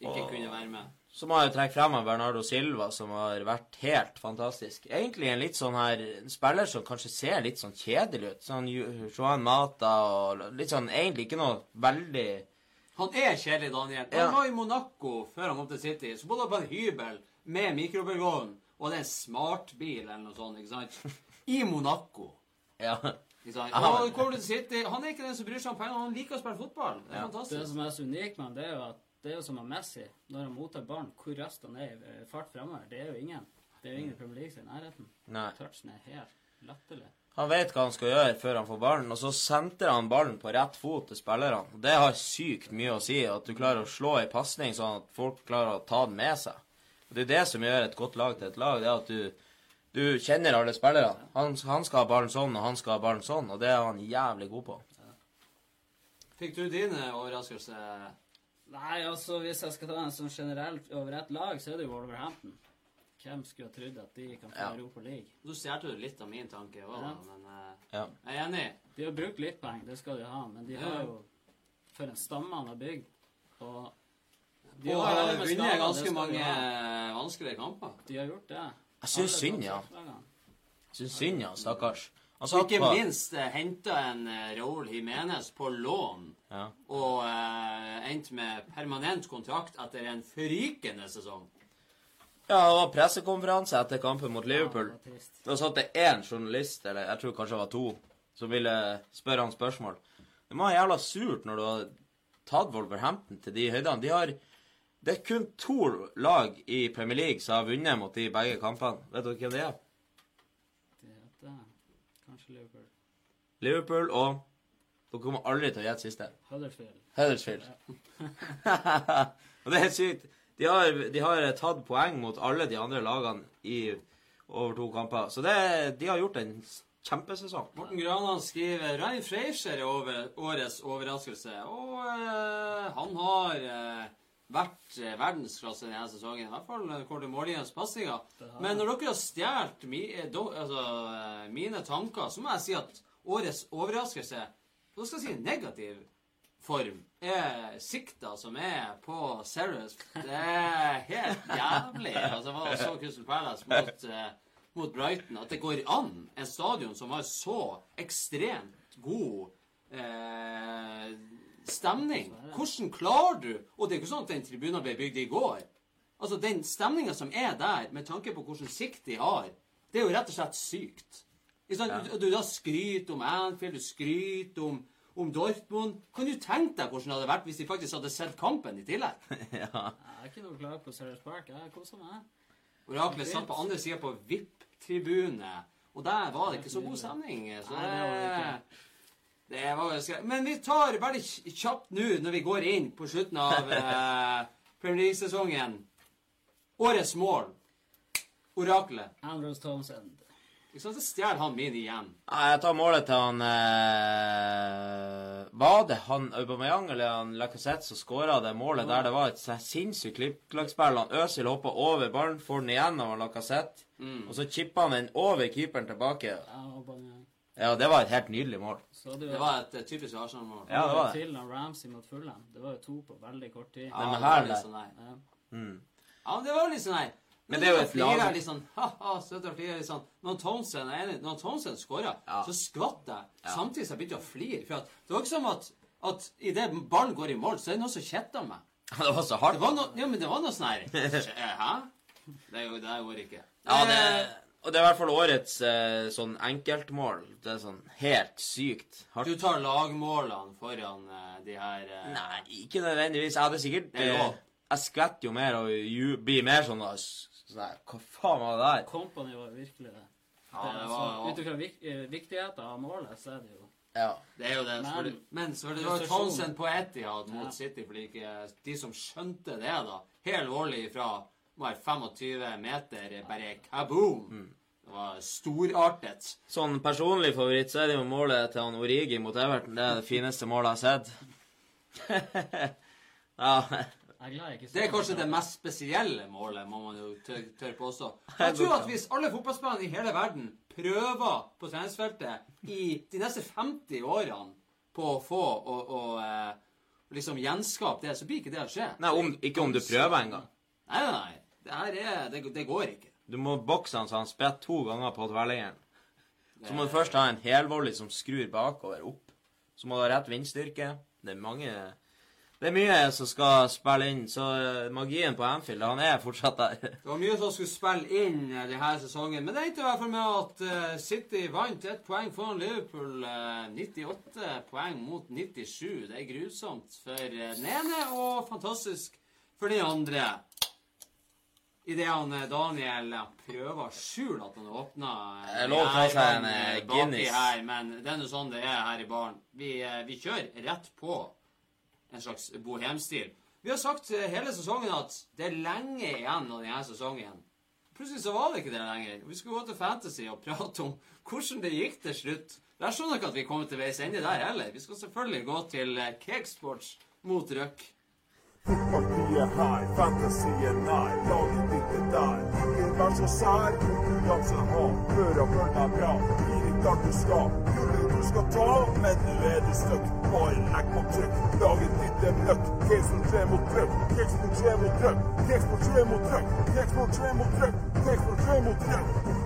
ikke
Og-
kunne være med.
Så må jeg jo trekke frem Bernardo Silva, som har vært helt fantastisk. Egentlig en litt sånn her en spiller som kanskje ser litt sånn kjedelig ut. Sånn Johan Mata og litt sånn Egentlig ikke noe veldig
Han er kjedelig, Daniel.
Ja.
Han var i Monaco før han kom til City. Så bodde han på en hybel med mikrobølgeovn og det er en smartbil eller noe sånt. ikke sant? I Monaco. [laughs]
Ja.
Og kommer du til City, Han er ikke den som bryr seg om penger, han liker å spille fotball. Det er
Ja.
Det som er så unikt med han, det er jo at det er jo som med Messi. Når han mottar barn, hvor raskt han er i eh, fart fremover, det er jo ingen. Det er jo ingen i Premier League i nærheten.
Nei.
Touchen er helt latterlig.
Han vet hva han skal gjøre før han får ballen, og så sentrer han ballen på rett fot til spillerne. Det har sykt mye å si, at du klarer å slå ei pasning sånn at folk klarer å ta den med seg. Og Det er det som gjør et godt lag til et lag, det er at du, du kjenner alle spillerne. Han, han skal ha ballen sånn, og han skal ha ballen sånn, og det er han jævlig god på.
Fikk du dine overraskelser?
Nei, altså hvis jeg skal ta en sånn generelt over ett lag, så er det jo Wolverhampton. Hvem skulle ha trodd at de kan få
Ja.
Europa League?
Nå stjal du litt av min tanke òg,
Ja.
men uh,
Ja.
jeg er enig.
De har brukt litt penger, det skal de ha, men de
Ja.
har jo For en stamme han har bygd. Og de
Og
har
vunnet ganske mange
de
vanskelige kamper.
De har gjort det.
Jeg syns synd, ja. Jeg syns synd, ja, stakkars. Altså,
ikke
på
minst uh, henta en uh, Raúl Jiménez på lån.
ja.
Og uh, endte med permanent kontrakt etter en forrykende sesong.
ja, det var pressekonferanse etter kampen mot Liverpool.
Ja.
Da satt det én journalist, eller jeg tror kanskje det var to, som ville spørre han spørsmål. Det må være jævla surt når du har tatt Wolverhampton til de høydene. De har Det er kun to lag i Premier League som har vunnet mot de begge kampene. Vet dere hvem det er?
Det heter kanskje Liverpool.
Liverpool og Dere kommer aldri til å gjette siste.
Huddersfield.
Huddersfield. [laughs] og det er sykt. De har, de har tatt poeng mot alle de andre lagene i over to kamper. Så det, de har gjort en kjempesesong.
Morten Granan skriver Ryan Freischer er over, årets overraskelse. Og eh, han har eh, vært uh, verdensklasse denne sesongen. I hvert fall når det målgivende pasninger. Men når dere har stjålet mi, eh, altså, eh, mine tanker, så må jeg si at årets overraskelse, og da skal jeg si negativ form, er sikta som er på Serious. Det er helt jævlig. Altså, hva så Crystal Palace mot, eh, mot Brighton at det går an en stadion som har så ekstremt god eh, stemning. Hvordan klarer du Og det er ikke sånn at den tribunen ble bygd i går. Altså, Den stemninga som er der, med tanke på hvordan sikt de har, det er jo rett og slett sykt. Sånn, ja. Du, du da skryter om Anfield, du skryter om, om Dortmund. Kan du tenke deg hvordan det hadde vært hvis de faktisk hadde sett kampen i tillegg? [laughs]
ja.
Jeg er ikke noe klar på Serious Park. Jeg koser meg.
Oraklet satt på andre sida på VIP-tribune, og der var det ikke så god stemning. Så
Nei, det var
jo ganske Men vi tar veldig kjapt nå, når vi går inn på slutten av [laughs] eh, Premier League-sesongen Årets mål. Oraklet.
Andrews Townsend.
Ikke sant? Så stjeler han min igjen.
Nei, Jeg tar målet til han eh, Var det han Aubameyang eller han Lacassette som skåra det målet der det var et sinnssykt klippklakkspill? Han Øzil hoppa over ballen, får den igjen av Lacassette,
Mm.
og så chippa han den over keeperen tilbake.
Ja, Aubameyang.
Ja, det var et helt nydelig mål.
Så hadde
Det var et eh, typisk Arsenal-mål.
Ja, det var det.
Til når Ramsey mot Fulham. Det var jo to på veldig kort tid.
Ja,
Men her, det
var litt sånn.
Mm.
Ja, men det var litt sånn nei.
Men det er jo et lag-
Litt sånn, ha-ha, søtt og flirer litt sånn. Når Townsend er enig, når Townsend skåra,
Ja.
så skvatt jeg.
Ja.
Samtidig som jeg begynte å flire. For at det var ikke som at, at idet ballen går i mål, så er det noe som kjetter meg.
Det var så
Det
hardt.
var no, Ja, men det var noe sånn her [laughs] Hæ? Det, det går ikke.
Ja, det,
Eh,
og det er i hvert fall årets eh, sånn enkeltmål. Det er sånn helt sykt hardt.
Du tar lagmålene foran eh, de her eh,
Nei, ikke nødvendigvis. Jeg hadde sikkert
Det er
eh. Jeg skvetter jo mer og ju, blir mer sånn da, sånn der, Hva faen var det der?
Company var virkelig det.
Ja,
det
det var
så- Ut ifra vik eh, viktigheten av målet, så er det jo
Ja.
Det er jo det.
Men-
så det men så var det, det var. Townsend på Etihad mot
Ja.
City, fordi ikke de som skjønte det, da Helt årlig fra var 25 meter, bare kaboom!
Mm.
Det var storartet.
Sånn personlig favoritt så er det jo målet til han Origi mot Everton. Det er det fineste målet jeg har sett. [laughs] ja.
Det er kanskje det mest spesielle målet, må man jo tør, tør påstå. Jeg tror at hvis alle fotballspillerne i hele verden prøver på treningsfeltet i de neste 50 årene på å få og, og eh, liksom gjenskape det, så blir ikke det å skje.
Nei, om, ikke om du prøver engang.
Nei, nei, nei. Det her er Det, det går ikke.
Du må bokse han så han spretter to ganger på tverrliggeren. Så må du først ha en helvolley som skrur bakover opp. Så må du ha rett vindstyrke. Det er mange Det er mye som skal spille inn, så eh, magien på Anfield, han er fortsatt der. [laughs]
Det var mye som skulle spille inn eh, denne sesongen, men det endte i hvert fall med at eh, City vant ett poeng foran Liverpool. eh, 98 poeng mot 97. Det er grusomt for den ene og fantastisk for den andre. Idet han eh, Daniel eh, prøver å skjule at han åpna
Jeg er lov å ta seg en, eh, Guinness.
her, men det er nå sånn det er her i baren. Vi, eh, vi kjører rett på en slags bohemstil. Vi har sagt eh, hele sesongen at det er lenge igjen av denne sesongen. Plutselig så var det ikke det lenger. Vi skulle gå til Fantasy og prate om hvordan det gikk til slutt. Det skjønner sånn ikke at vi kommer til veis ende der heller. Vi skal selvfølgelig gå til eh, Cakesports mot Røk.
Fotballtid er high, fantasy er nær, laget ditt er der. Ikke vær så sær, konkurransen har, hør og følg deg bra. Gi litt alt du skal, gullet du skal ta, men nå er du stuck. Bare legg på trykk, laget ditt er møkk. Kexport 3 mot trøkk, Kexport 3 mot trøkk, Kexport 3 mot trøkk, Kexport 3 mot trøkk, Kexport 3 mot trøkk.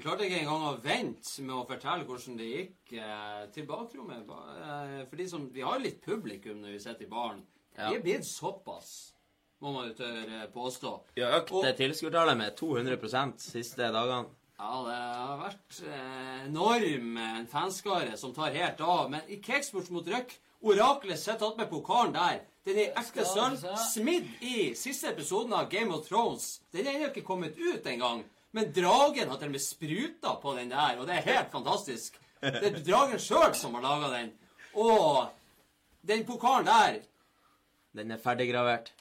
Vi klarte ikke engang å vente med å fortelle hvordan det gikk eh, til bakrommet. Ba- Eh, for de som, vi har jo litt publikum når vi sitter i baren.
Ja.
Vi er blitt såpass, må man jo tørre påstå.
Vi har økt tilskuertallet med 200% siste dagene.
Ja, det har vært eh, enorm en fanskare som tar helt av. Men i Cakesports mot Røk, oraklet sitter tatt med pokalen der. Den er ekte sølv, smidd i siste episoden av Game of Thrones. Den er ennå ikke kommet ut engang. Men dragen har til og med spruta på den der, og det er helt fantastisk. Det er dragen sjøl som har laga den. Og den pokalen der,
Den er ferdiggravert.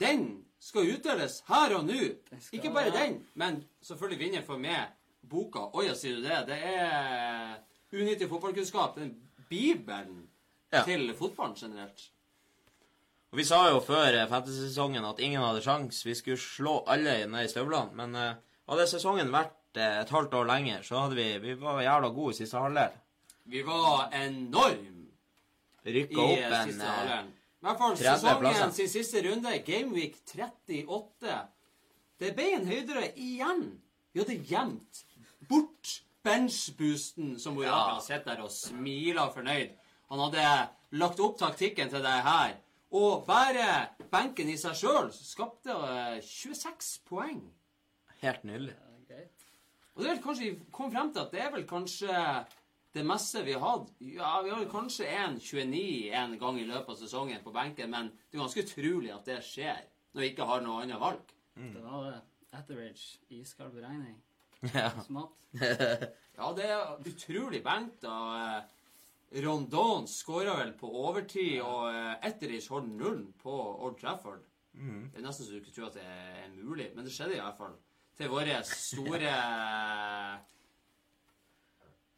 den skal utdeles her og nå.
skal-
Ikke bare den, men selvfølgelig vinner for meg boka. Oi, sier du det? Det er unyttig fotballkunnskap. Den bibelen
Ja.
til fotballen generelt.
Og Vi sa jo før eh, fantasy-sesongen at ingen hadde sjans. Vi skulle slå alle ned i støvlene. Men eh, hadde sesongen vært eh, et halvt år lenger, så hadde vi Vi var jævla gode i siste halvdel.
Vi var enorm
Rykka
i
opp
eh,
en
siste
eh,
halvdelen. I hvert fall
30
sesongen sin siste runde, Gameweek 38. Det ble en høydere igjen. Vi hadde gjemt bort benchboosten som Orakla sitter der og smiler fornøyd. Han hadde lagt opp taktikken til det her. Og bare benken i seg sjøl skapte eh, 26 poeng.
Helt nydelig.
Ja.
Og det er vel kanskje vi kom frem til at det er vel kanskje det meste vi har hatt. Ja, vi har kanskje en 29 en gang i løpet av sesongen på benken, men det er ganske utrolig at det skjer når vi ikke har noe annet valg.
Det var Atterage iskald beregning.
Ja.
Smart. [laughs]
Ja, det er utrolig benkt. Og eh, Rondon skåra vel på overtid, og eh, Etheridge holdt nullen på Old Trafford. Det er nesten så du ikke tror at det er mulig, men det skjedde i hvert fall. Til vår store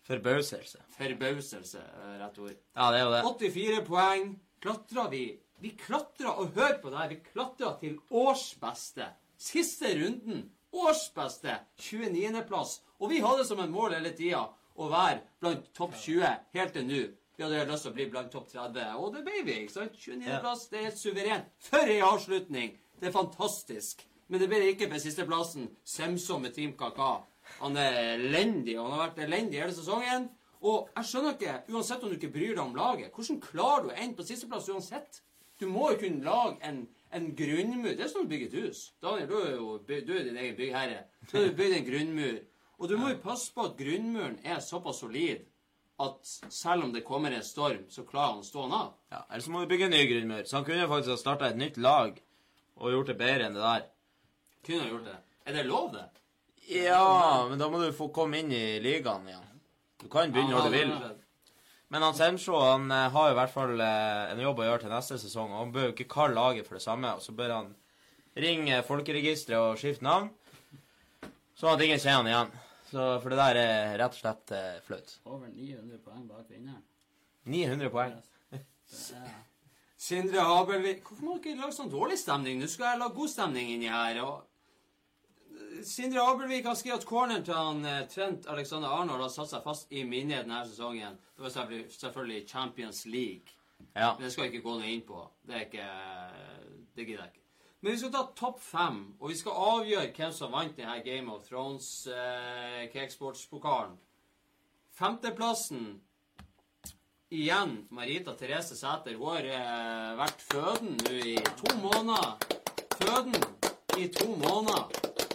Forbauselse.
forbauselse, eh, rett ord.
Ja, det er jo det.
84 poeng. Klatra vi Vi klatra, og hør på det her, vi klatra til årsbeste. Siste runden. Årsbeste. 29.-plass. Og vi hadde som en mål hele tida å være blant topp 20 helt til nå. vi hadde lyst til å bli blant topp 30, og det ble vi. ikke sant? 29.-plass, det er helt suverent. For ei avslutning! Det er fantastisk. Men det ble ikke på sisteplassen. Semso med Team Kaka. Han er elendig, han har vært elendig hele sesongen. Og jeg skjønner ikke, uansett om du ikke bryr deg om laget, hvordan klarer du å ende på sisteplass uansett? Du må jo kunne lage en, en grunnmur. Det er som å bygge et hus. Daniel, du er jo du er din egen byggherre. Så har du bygd en grunnmur. Og du må jo passe på at grunnmuren er såpass solid at selv om det kommer en storm, så klarer han å stå av.
Ja, Eller så må du bygge en ny grunnmur. Så han kunne faktisk ha starta et nytt lag og gjort det bedre enn det der.
Kunne ha gjort det. Er det lov, det?
Ja, men da må du få komme inn i ligaen igjen. Du kan begynne når du vil. Men han Semsjå han eh, har i hvert fall eh, en jobb å gjøre til neste sesong. og Han bør jo ikke kalle laget for det samme. Og så bør han ringe folkeregisteret og skifte navn, sånn at ingen ser han igjen. Så, for det der er rett og slett eh, flaut.
Over 900 poeng bak vinneren.
900 poeng.
Er
Sindre Habelvik Hvorfor må dere lage sånn dårlig stemning? Nå skal jeg lage god stemning inni her. og Sindre Abelvik har skrevet corneren til han eh, Trent Alexander Arnold har satt seg fast i minnet denne sesongen. Det var selvfølgelig, Champions League.
Ja.
Men det skal jeg ikke gå noe inn på. Det er ikke Det gidder jeg ikke. Men vi skal ta topp fem, og vi skal avgjøre hvem som vant denne Game of Thrones eh. Femteplassen igjen Marita Therese Sæter. Hun har eh, vært føden nå i to måneder. Føden i to måneder.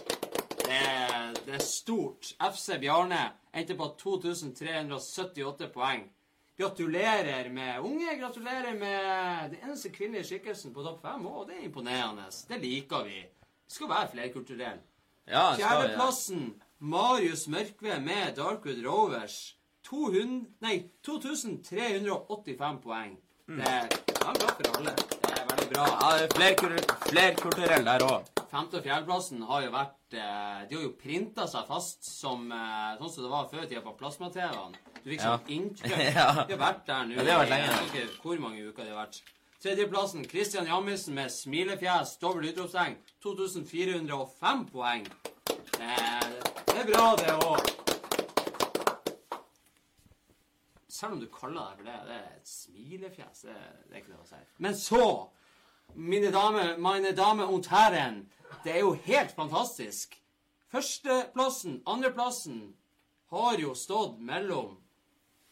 Det er, det er stort. FC Bjarne endte på 2378 poeng. Gratulerer med unge. Gratulerer med den eneste kvinnelige skikkelsen på topp fem. Å, det er imponerende. Det liker vi. Vi skal være flerkulturelle.
Ja, Fjerdeplassen ja.
Marius Mørkve med Darkwood Rovers. 200, nei, 2385 poeng. Det er bra for alle. Det er veldig bra.
ja er flerkulturell der òg.
Femte- og fjerdeplassen har jo vært eh, De har jo printa seg fast som eh, sånn som det var før i tida på plasma-TV-ene. Du fikk sånn inntrykk. [laughs]
Ja.
De har vært der nå.
Ja, det har vært
i-
lenge.
Jeg vet ikke hvor mange uker de har vært. Tredjeplassen Christian Jammisen med smilefjes, dobbelt utropstegn. 2405 poeng. Det er, det er bra, det òg. Selv om du kaller deg for det, det er et smilefjes. Det, det er ikke noe å si. Men så, mine damer, mine damer und herren, det er jo helt fantastisk. Førsteplassen, andreplassen har jo stått mellom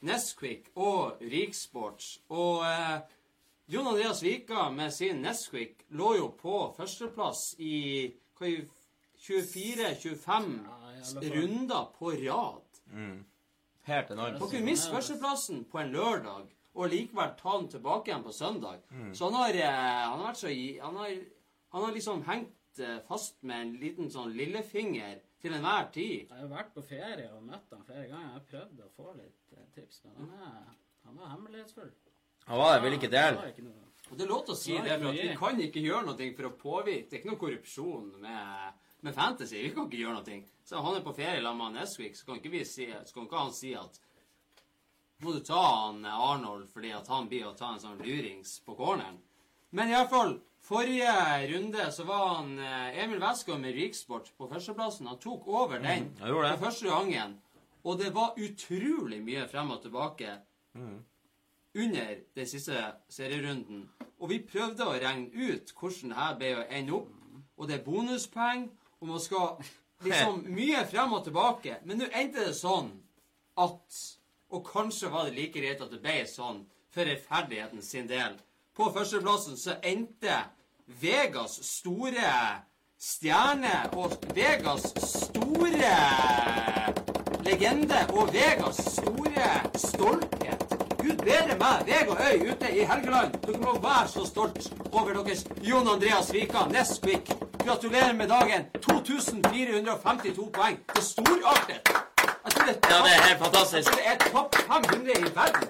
Nesquik og Riksport. Og eh, Jon Andreas Vika med sin Nesquik lå jo på førsteplass i 24-25
Ja, i alle fall.
runder på rad.
Helt enormt.
Dere kunne miste førsteplassen på en lørdag og likevel ta den tilbake igjen på søndag. Så han har, eh, han har vært så han har, han har liksom hengt eh, fast med en liten sånn lillefinger til enhver tid.
Jeg har vært på ferie og møtt han flere ganger. Jeg har prøvd å få litt eh, tips, men han er, han var hemmelighetsfull.
Han var det, vil ikke
Det
dele.
Og det er lov til å si det, for at vi kan ikke gjøre noe for å påvirke. Det er ikke noe korrupsjon med, med fantasy. Vi kan ikke gjøre noe. Så han er på ferie sammen med Nesquik, så kan ikke, vi si, så kan ikke han si at må du ta han eh, Arnold fordi at han blir å ta en sånn lurings på corneren. Men i hvert fall, forrige runde så var han eh, Emil Westgård med Riksport på førsteplassen. Han tok over den
mm,
for første gangen. Og det var utrolig mye frem og tilbake under den siste serierunden. Og vi prøvde å regne ut hvordan det her ble å ende opp. Og det er bonuspoeng, og man skal [laughs] liksom mye frem og tilbake. Men nå endte det sånn at Og kanskje var det like greit at det ble sånn for rettferdigheten sin del. På førsteplassen så endte Vegas store stjerne og Vegas store legende og Vegas store stolthet. Gud bedre meg, Vega Øy ute i Helgeland. Dere må være så stolt over deres Jon Andreas Vika, Nesquik. Gratulerer med dagen. 2452 poeng. Det er storartet. Det,
Ja, det er helt fantastisk.
Det er topp 500 i verden.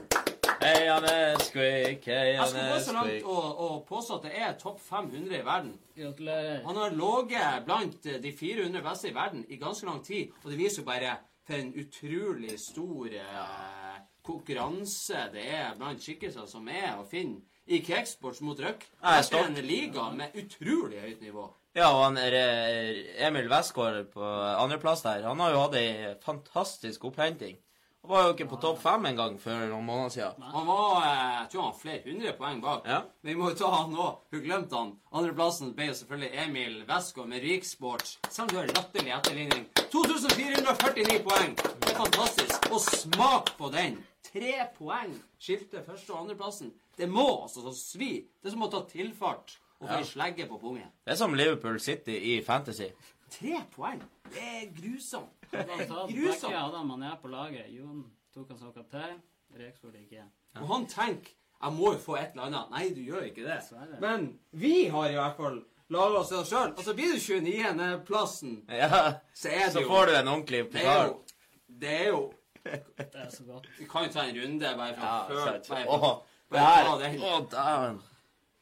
Heia Nesquik, heia
Jeg skal gå så langt og, og påstå at det er topp 500 i verden.
Gratulerer.
Han har ligget blant de 400 beste i verden i ganske lang tid, og det viser jo bare for en utrolig stor eh, konkurranse det er blant skikkelser som er å finne i Cakesports mot Røk.
Jeg er
er
stolt.
en liga med utrolig høyt nivå.
Ja, og han er, eh, Emil Westgård på andreplass der, han har jo hatt ei fantastisk opphenting. Han var jo ikke på topp fem engang for noen måneder siden.
Han var eh, Jeg tror han flere hundre poeng bak.
Ja.
Men vi må jo ta han nå. Hun glemte han. Andreplassen ble jo selvfølgelig Emil Westgård med Riksport. Selv om du har latterlig etterligning. 2449 poeng! Det er fantastisk. Og smak på den! Tre poeng skilte første- og andreplassen. Det må altså så svi. Det er som å ta tilfart og få
Ja.
slegge på pungen.
Det er som Liverpool City i Fantasy.
Tre poeng! Det er grusomt. Grusomt.
hadde han Mané på laget. Jon tok han som kaptein. Gikk igjen.
Og han tenker jeg må jo få et eller annet. Nei, du gjør ikke det.
Dessverre.
Men vi har i hvert fall laga oss det sjøl. Og så blir du 29.-plassen.
Ja,
Så er det
så får du en ordentlig
Det er
pokal.
jo Det er jo
Det er så godt.
Vi kan jo ta en runde bare fra
Ja,
før. Bare,
Åh, det
bare
her
ta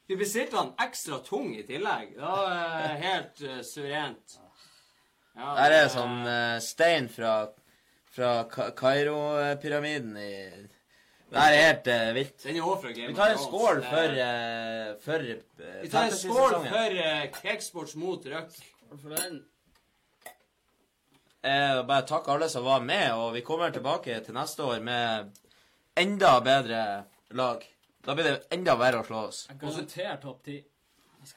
Vi bestilte han ekstra tung i tillegg. Det var eh, helt uh, suverent. Ja,
Der er
det-
sånn eh, stein fra, fra Ka- Kairo-pyramiden i Det her er helt eh, vilt.
Den er også fra Game
Vi tar en skål for, uh, for uh,
Vi tar en skål for uh, Cakesports mot Røk.
For den
Eh, bare takk alle som var med, og vi kommer tilbake til neste år med enda bedre lag. Da blir det enda verre å slå oss.
Jeg garanterer topp ti.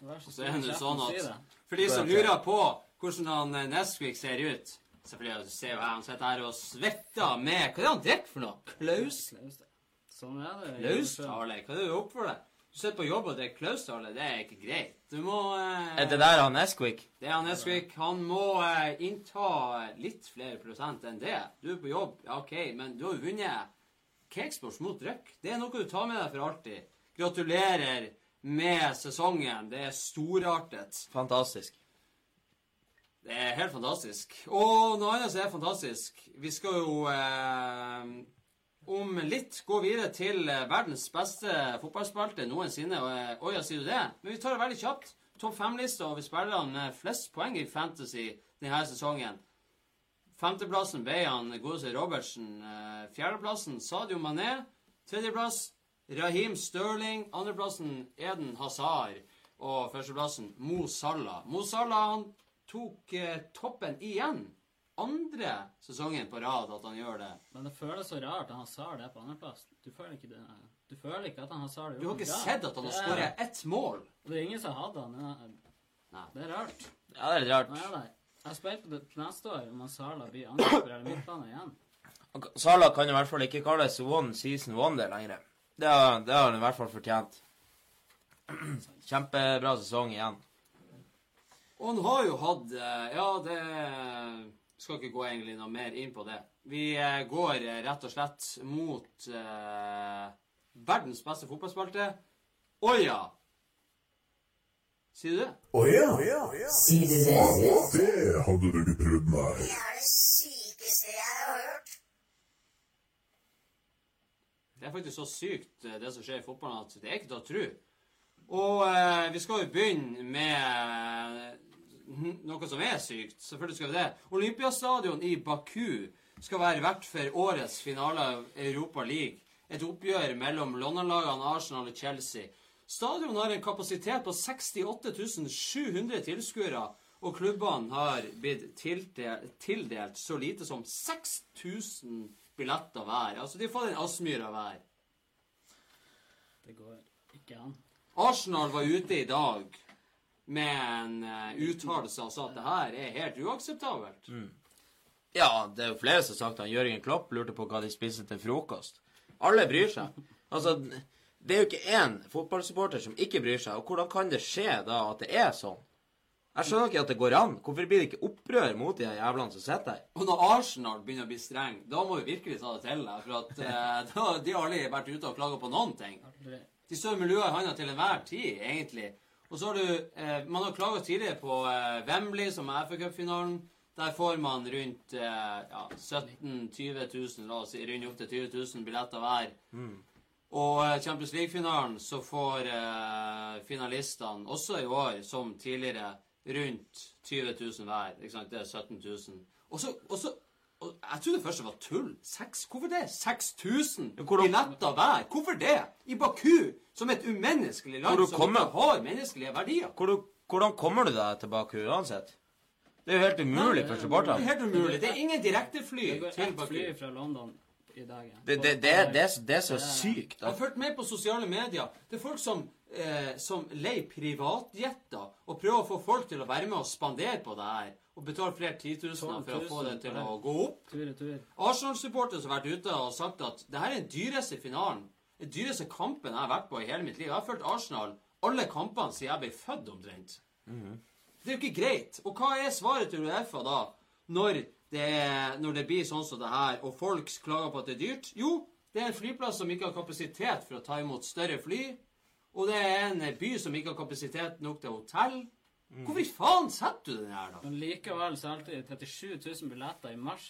Være så
er det sånn at. For de som lurer på hvordan han eh, Nesquik ser ut Selvfølgelig ser jo jeg han sitter her og svetter med Hva er det han drikker for noe? Klaus?
Sånn er det.
Klaustale? Hva er det du oppfører deg? Du sitter på jobb og drikker Klaustale. Det er ikke greit. Du må eh,
Er det der han Nesquik?
Det er han Nesquik. Han må eh, innta litt flere prosent enn det. Du er på jobb, ja OK, men du har jo vunnet Cakesports mot Røk. Det er noe du tar med deg for alltid. Gratulerer med sesongen. Det er storartet.
Fantastisk.
Det er helt fantastisk. Og noe annet som er fantastisk Vi skal jo eh, om litt gå videre til eh, verdens beste fotballspilte noensinne. Eh, Oi, ja, sier du det? Men vi tar det veldig kjapt. Topp fem-lista over spillerne med flest poeng i Fantasy denne sesongen. Femteplassen ble han godeste Robertsen. Eh, Fjerdeplassen Sadio Mané. Tredjeplass Raheem Sterling. Andreplassen Eden Hazard. Og førsteplassen Mo Salah. Mo Salah han tok eh, toppen igjen. Andre sesongen på rad at han gjør det.
Men det føles så rart at han sa det på andreplass. Du føler ikke det Du føler ikke at han det
Du har ikke sett at han har
er-
skåret ett mål.
Det er ingen som hadde han. Det er-
Nei.
Det er rart.
Ja, det er litt rart.
Nei, er det. Jeg spiller på det til neste år om Sala blir angriper eller midtbane igjen.
Sala kan i hvert fall ikke kalles one season wonder lenger. Det har, det har han i hvert fall fortjent. [clears throat] Kjempebra sesong igjen.
Og han har jo hatt eh, Ja, det Skal ikke gå egentlig noe mer inn på det. Vi eh, går eh, rett og slett mot eh, verdens beste fotballspalte. Å ja! Sier du det?
Å ja,
Sier du det?
det hadde du ikke trodd nei.
Det er det sykeste jeg har hørt.
Det er faktisk så sykt, eh, det som skjer i fotballen, at det er ikke til å tro. Og eh, vi skal jo begynne med eh, noe som er sykt. Selvfølgelig skal vi det. Olympiastadion i Baku skal være vert for årets finale av Europa League. Et oppgjør mellom London-lagene Arsenal og Chelsea. Stadion har en kapasitet på 68 700 tilskuere, og klubbene har blitt tildelt, tildelt så lite som 6000 billetter hver. Altså, de har fått en Aspmyra hver.
Det går ikke an.
Arsenal var ute i dag med en uh, uttalelse og sa at det her er helt uakseptabelt.
Ja, det er jo flere som har sagt det. Jørgen Klopp lurte på hva de spiste til frokost. Alle bryr seg. Altså, det er jo ikke én fotballsupporter som ikke bryr seg. Og hvordan kan det skje da at det er sånn? Jeg skjønner ikke at det går an. Hvorfor blir det ikke opprør mot de jævlene som sitter her?
Og når Arsenal begynner å bli streng, da må vi virkelig ta det til. da. For at eh, [laughs] da, de har aldri vært ute og klaga på noen ting. De står med lua i handa til enhver tid, egentlig. Og så har du eh, Man har klaga tidligere på eh, Wembley, som er FA-cupfinalen. Der får man rundt eh, ja, 17 000-20 000, la oss si rundt opp til 20 000 billetter hver. Og eh, Champions League-finalen så får eh, finalistene også i år, som tidligere, rundt 20 000 hver. Ikke sant? Det er 17 000. Og så, og så og Jeg trodde først det var tull. Seks, hvorfor det? 6000
hvordan-
billetter hver? Hvorfor det? I Baku, som et umenneskelig land som
kommer-
ikke har menneskelige verdier.
Hvor du, hvordan kommer du deg til Baku uansett? Det er jo helt umulig for
Det
supporterne.
er helt umulig. Det er ingen direktefly
Det går
til
ett
Baku.
fly fra London i dag. ja.
Det, det, det, det, er- det er så sykt.
Jeg har
At,
fulgt med på sosiale medier. Det er folk som, eh, som leier privatjetter og prøver å få folk til å være med og spandere på det her. Og betale flere titusener for å få det til å gå opp. Arsenal-supportere som har vært ute og sagt at det her er den dyreste finalen, den dyreste kampen jeg har vært på i hele mitt liv. Jeg har fulgt Arsenal alle kampene siden jeg ble født, omtrent. Det er jo ikke greit. Og hva er svaret til Uefa da, når det, når det blir sånn som det her, og folk klager på at det er dyrt? Jo, det er en flyplass som ikke har kapasitet for å ta imot større fly. Og det er en by som ikke har kapasitet nok til hotell. Hvorfor i faen setter du den her, da?
Men likevel så de 37 000 billetter i mars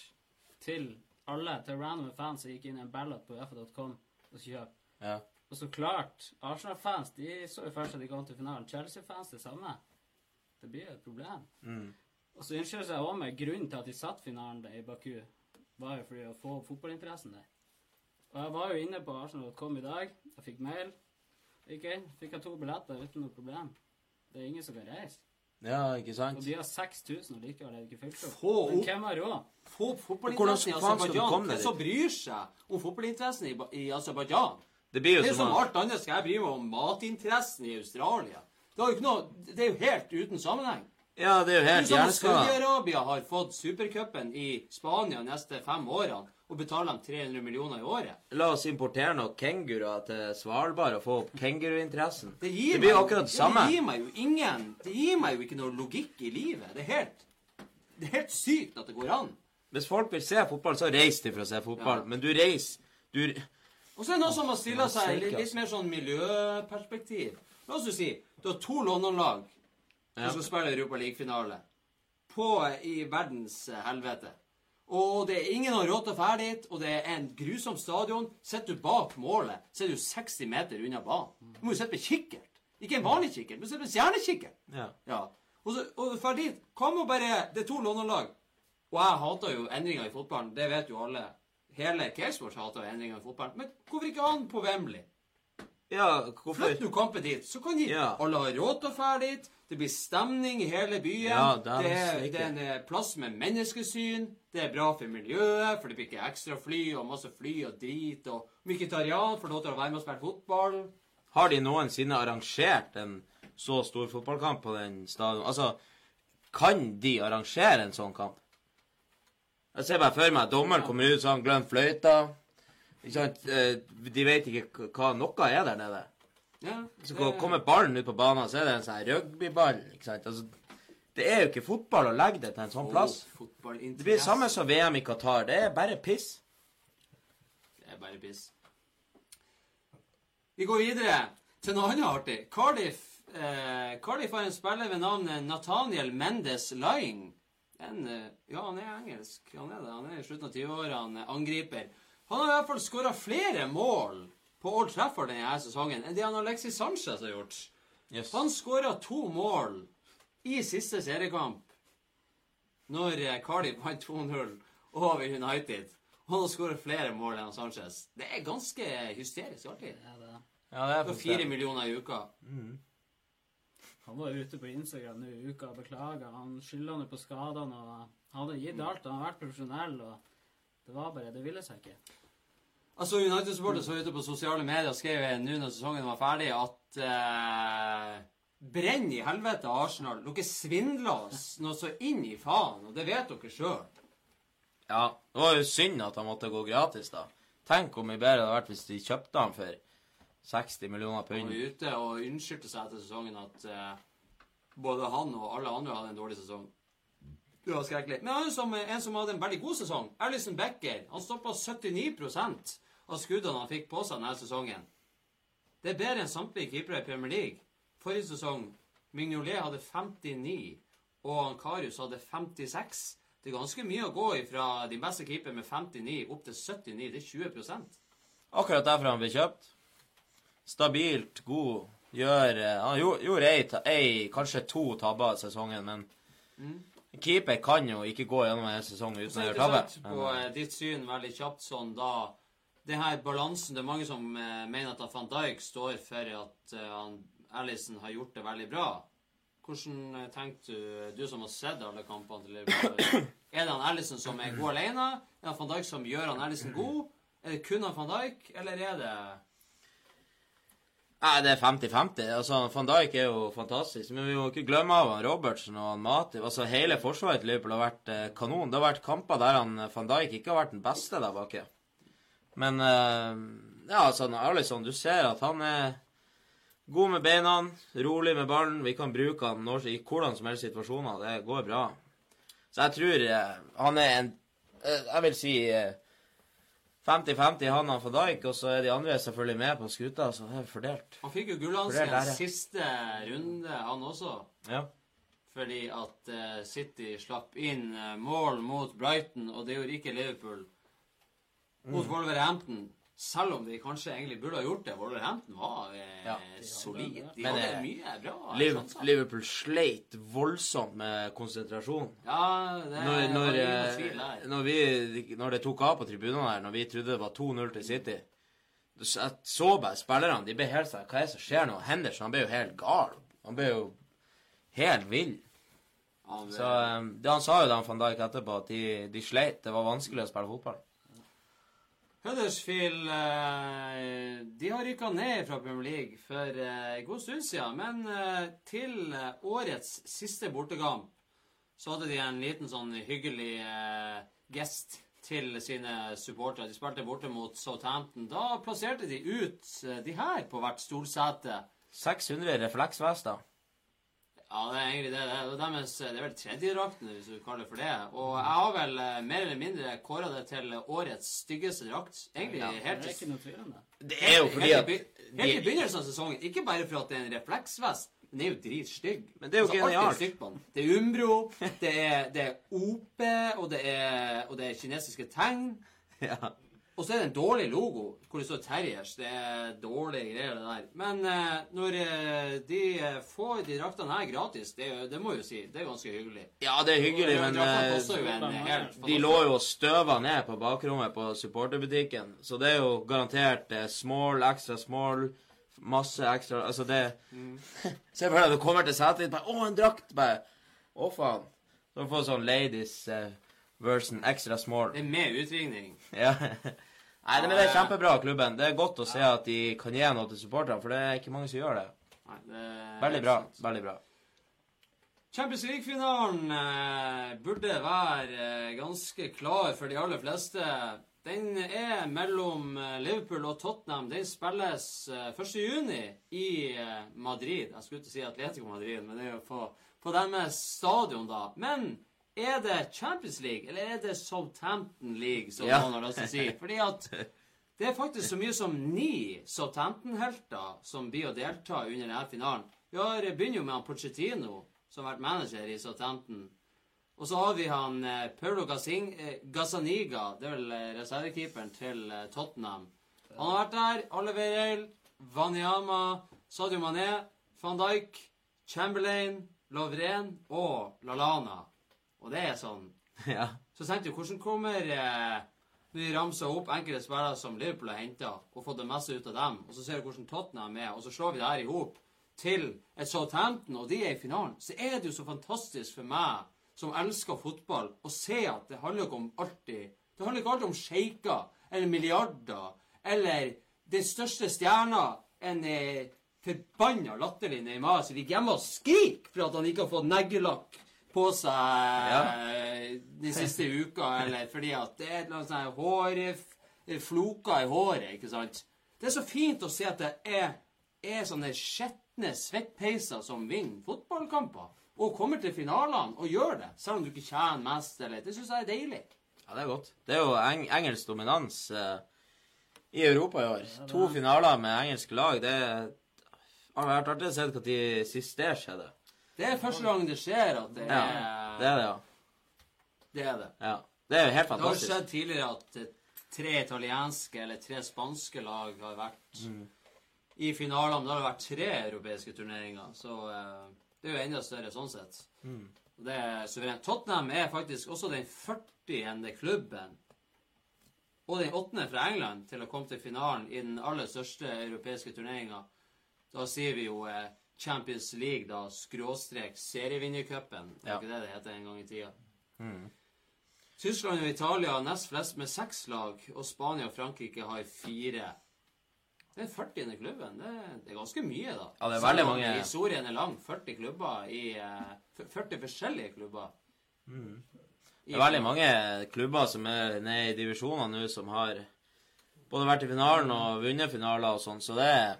til alle, til random fans som gikk inn i en ballot på uefa.com og kjøpte.
ja.
Og så klart, Arsenal-fans de så jo først at de kom til finalen. Chelsea-fans det samme. Det blir jo et problem.
Mm.
Og så innskylder seg òg med grunnen til at de satt finalen i Baku, var jo fordi å få fotballinteressen der. Og jeg var jo inne på Arsenal.com i dag. Jeg fikk mail. Gikk inn, fikk jeg to billetter uten noe problem. Det er ingen som kan reise.
ja, ikke sant?
Og de har 6000, og likevel er det ikke fylt opp.
Få
Men hvem har råd?
Få opp fotballinteressen i Aserbajdsjan. Hvem som bryr seg om fotballinteressen i, i Aserbajdsjan?
Det blir jo
Det er
som
som alt annet skal jeg bry meg om matinteressen i Australia. Det, er jo ikke noe, det er jo helt uten sammenheng.
Ja, det er jo helt
om. Saudi-Arabia har fått supercupen i Spania de neste fem årene og betaler dem 300 millioner i året.
La oss importere noen kenguruer til Svalbard og få opp kenguruinteressen.
Det,
Det blir jo akkurat det samme.
Det gir meg jo ingen Det gir meg jo ikke noe logikk i livet. Det er helt Det er helt sykt at det går an.
Hvis folk vil se fotball, så reis de for å se fotball.
Ja.
Men du reiser du,
Og så er det noe som har
stilla
seg litt, litt mer sånn miljøperspektiv. La oss jo si du har to London-lag
Ja.
skal spille Europa League-finale på i verdens eh, helvete. Og det er ingen har råd til å dra dit, og det er en grusom stadion. Sitter du bak målet, så er du 60 meter unna banen. Du må jo sitte med kikkert. Ikke en vanlig kikkert, men sitte med stjernekikkert.
ja.
Ja. Og så og dra dit. Hva med bare Det er to London-lag. Og jeg hater jo endringer i fotballen. Det vet jo alle. Hele Cakesports hater endringer i fotballen. Men hvorfor ikke han på Wembley?
ja, hvorfor
Flytt nå kampen dit, så kan de
Ja.
alle ha råd til å dra dit. Det blir stemning i hele byen.
Ja, det er
det, det er en eh, plass med menneskesyn. Det er bra for miljøet, for det blir ikke ekstra fly og masse fly og drit. Og Mkhitaryan får lov til å være med og spille fotball.
Har de noensinne arrangert en så stor fotballkamp på den stadion? Altså, kan de arrangere en sånn kamp? Jeg ser bare for meg at dommeren kommer ut sånn, glemmer fløyta. Ikke sant? Eh, De vet ikke hva noe er der nede.
Ja,
Så
det-
kommer ballen ut på banen, så er det en sånn rugbyball. Ikke sant? Altså, det er jo ikke fotball å legge det til en sånn plass.
Å.
Det blir det samme som VM i Qatar. Det er bare piss.
Det er bare piss. Vi går videre til noe annet artig. Cardiff, eh, Cardiff har en spiller ved navn Nathaniel Mendes Lying. En, eh, ja, han er engelsk. Han er det. Han er i slutten av 20-åra. Han er angriper. Han har i hvert fall skåra flere mål på Old Trafford denne sesongen enn det han Alexis Sanchez har gjort.
Yes.
Han skåra to mål i siste seriekamp når eh, Cardiff vant 2-0 over United. Og han har skåra flere mål enn Sanchez. Det er ganske hysterisk.
Det er det.
Ja, det er For
fire millioner i uka.
Han var ute på Instagram nå i uka og beklaga. Han skylder nå på skadene. og Han hadde gitt alt. Han har vært profesjonell. og Det var bare Det ville seg ikke.
Altså, United-supporter så ute på sosiale medier og skrev nå når sesongen var ferdig, at eh, Brenn i helvete, Arsenal. Dere svindler oss noe så inn i faen, og det vet dere sjøl.
Ja, det var jo synd at han måtte gå gratis, da. Tenk hvor mye bedre det hadde vært hvis de kjøpte han for 60 millioner pund.
Han var ute og unnskyldte seg etter sesongen at eh, både han og alle andre hadde en dårlig sesong. Det var skrekkelig. Men han er som, en som hadde en veldig god sesong. Alison Becker. Han stoppa 79% av skuddene han fikk på seg denne sesongen. Det er bedre enn samtlige keepere i Premier League. Forrige sesong Mignolet hadde 59, og Ankarius hadde 56. Det er ganske mye å gå fra din beste keeper med 59 opp til 79. Det er 20%
Akkurat derfor han ble kjøpt. Stabilt, god. Gjør eh, Han gjorde, ei, ei, kanskje to tabber sesongen, men en keeper kan jo ikke gå gjennom en sesong uten å gjøre tabbe.
på eh, ditt syn veldig kjapt sånn da det her balansen Det er mange som eh, mener at van Dijk står for at eh, han, Allison har gjort det veldig bra. Hvordan tenkte tenker du, du som har sett alle kampene til Liverpool Er det han Allison som er god alene? Er det van Dijk som gjør han Allison god? Er det kun han van Dijk, eller er det
Nei, det er 50-50. Altså, Van Dijk er jo fantastisk, men vi må ikke glemme av han Robertsen og han Matip. Altså, hele forsvaret til Liverpool har vært eh, kanon. Det har vært kamper der han eh, Van Dijk ikke har vært den beste der baki. Men eh, ja, altså, Alison, du ser at han er god med beina, rolig med ballen. Vi kan bruke han når, i hvordan som helst situasjoner. Det går bra. Så jeg tror han er en Jeg vil si 50-50 han og Van Dijk, og så er de andre selvfølgelig med på skuta, så det er fordelt.
Han fikk jo
For
gullhansken siste runde, han også.
Ja.
Fordi at uh, City slapp inn eh, mål mot Brighton, og det gjorde ikke Liverpool. Mot
Mm.
Wolverhampton. Selv om de kanskje egentlig burde ha gjort det. Wolverhampton var eh,
Ja.
solid. De
Men,
hadde
eh,
mye bra
Liv-
sjanser.
Liverpool sleit voldsomt med konsentrasjon.
Ja, det
Når, når, eh,
tvil
når, vi, når det tok av på tribunene her, når vi trodde det var 2-0 til City Jeg så bare spillerne. De ble helt sånn Hva er det som skjer nå? Henderson han ble jo helt gal. Han ble jo helt vill.
Han,
Så eh, det Han sa jo da Van Dijk etterpå, at de, de sleit. Det var vanskelig å spille fotball.
Huddersfield eh, de har rykka ned fra Premier League for eh, en god stund siden. Men eh, til årets siste bortekamp så hadde de en liten sånn hyggelig gest til sine supportere. De spilte borte mot Southampton. Da plasserte de ut de her på hvert stolsete.
600 refleksvester.
Ja, det er egentlig det. Det er, det er deres, det er vel tredjedrakten, hvis du kaller det for det. Og jeg har vel eh, mer eller mindre kåra det til årets styggeste drakt. Egentlig
Ja,
Det
helt
er ikke noe tvil om det.
Det er jo fordi at
helt i begynnelsen av sesongen. Ikke bare for at det er en refleksvest, men det er jo dritstygg.
Men det er jo
altså,
genialt.
den. Det er Umbro, det er, det er OP, og det er, og det er kinesiske tegn.
ja.
Og så er det en dårlig logo hvor det står Terriers. Det er dårlige greier, det der. Men eh, når eh, de eh, får de draktene her gratis, det, det må jeg jo si, det er ganske hyggelig.
ja, det er hyggelig, men eh,
koster jo en
De lå jo og støva ned på bakrommet på supporterbutikken, så det er jo garantert eh, small, ekstra small, masse ekstra Altså, det [laughs] Se for deg, du kommer til setet ditt, bare Å, en drakt! Bare Å, faen. Så du får sånn ladies eh, version extra small.
Det er med utringning. [laughs]
Ja. Nei, det, men det er kjempebra, klubben. Det er godt å se at de kan gi noe til supporterne, for det er ikke mange som gjør det.
Nei, det
Veldig bra.
sant.
Veldig bra.
Champions League-finalen eh, burde være eh, ganske klar for de aller fleste. Den er mellom eh, Liverpool og Tottenham. Den spilles eh, 1. juni i eh, Madrid. Jeg skulle ikke si Atletico Madrid, men det er jo på, på deres stadion, da. Men er det Champions League, eller er det Southampton League, som
Ja.
noen har lyst til å si? Fordi at det er faktisk så mye som ni Southampton-helter som blir å delta under denne finalen. Vi har begynner jo med han Pochettino, som har vært manager i Southampton. Og så har vi han eh, Paulo Gassing, eh, Gazzaniga, det er vel eh, reservekeeperen til eh, Tottenham. Han har vært der. Oliver Wanyama, Sadio Mané, van Dijk, Chamberlain, Lovren og Lalana. Og det er sånn [laughs]
ja.
så tenkte jeg, hvordan kommer eh, Vi ramsa opp enkelte spillere som Liverpool har henta, og fått det meste ut av dem. Og så ser du hvordan Tottenham er, og så slår vi det her i hop til et Southampton, og de er i finalen. Så er det jo så fantastisk for meg, som elsker fotball, å se at det handler ikke om alltid Det handler ikke alltid om sjeiker eller milliarder eller den største stjerna, en eh, forbanna latterlig Neymar som ligger hjemme og skriker for at han ikke har fått neglelakk på seg ja. de siste uka, eller fordi at det er et eller annet sånn hår eh, Floker i håret, ikke sant? Det er så fint å se at det er, er sånne skjetne svettpeiser som vinner fotballkamper. Og kommer til finalene og gjør det, selv om du ikke tjener mest. eller Det syns jeg er deilig.
Ja, det er godt. Det er jo eng engelsk dominans eh, i Europa i år. To finaler med engelske lag. Det har vært artig å se når sist det skjedde.
Det er første gang det skjer at det
Ja,
er
det er det, ja.
Det er det.
ja. Det er jo helt fantastisk.
Det har skjedd tidligere at eh, tre italienske eller tre spanske lag har vært
Mm.
i finalene. Da har det vært tre europeiske turneringer. Så eh, det er jo enda større sånn sett.
Mm.
Og det er suverent. Tottenham er faktisk også den 40. klubben og den åttende fra England til å komme til finalen i den aller største europeiske turneringa. Da sier vi jo eh, Champions League, da, skråstrek serievinnercupen. Det
Ja.
er ikke det det heter en gang i tida.
Mm.
Tyskland og Italia har nest flest med seks lag, og Spania og Frankrike har fire. Den 40. klubben, det, det er ganske mye, da.
Ja, det er veldig mange-
Historien er lang. 40 klubber i eh, 40 forskjellige klubber.
Det er veldig mange klubber som er nede i divisjonene nå, som har både vært i finalen og vunnet finaler og sånn, så det er,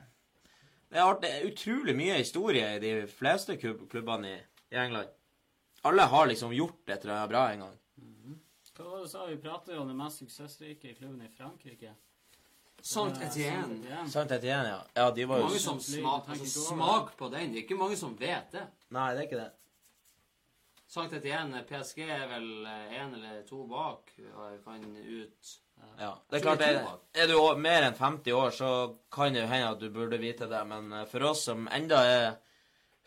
det er, utrolig mye historie i de fleste klubb, klubbene i, i England. Alle har liksom gjort et eller annet bra en gang.
Hva var det du sa? Vi prater jo om den mest suksessrike klubben i Frankrike.
Saint
Eh,
Etienne.
Saint-Étienne.
Sant Etienne, ja. Ja, de var jo
Mange som smak, altså, smak på den. Det er ikke mange som vet det.
Nei, det er ikke det.
Saint igjen, PSG er vel én eller to bak, har jeg funnet ut.
Ja, det er klart,
er
er, du mer enn 50 år, så kan det jo hende at du burde vite det, men eh, for oss som enda er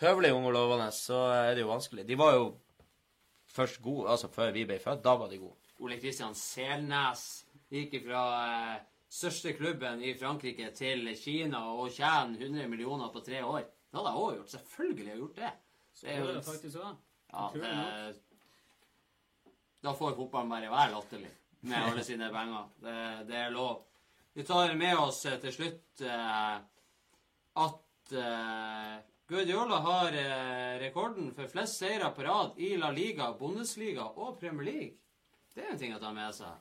høvelig unge og lovende, så er det jo vanskelig. De var jo først gode, altså før vi ble født, da var de gode.
Ole Kristian Selnes gikk fra eh, største klubben i Frankrike til Kina og tjene 100 millioner på tre år. Det hadde jeg òg gjort. Selvfølgelig har jeg gjort det. Det er
Det
jo
er det faktisk også.
Ja, det, Da får fotballen bare være latterlig med alle sine penger. Det, det er lov. Vi tar med oss eh, til slutt eh, at eh, Guardiola har eh, rekorden for flest seire på rad i La Liga, Bundesliga og Premier League. Det er en ting å ta med seg.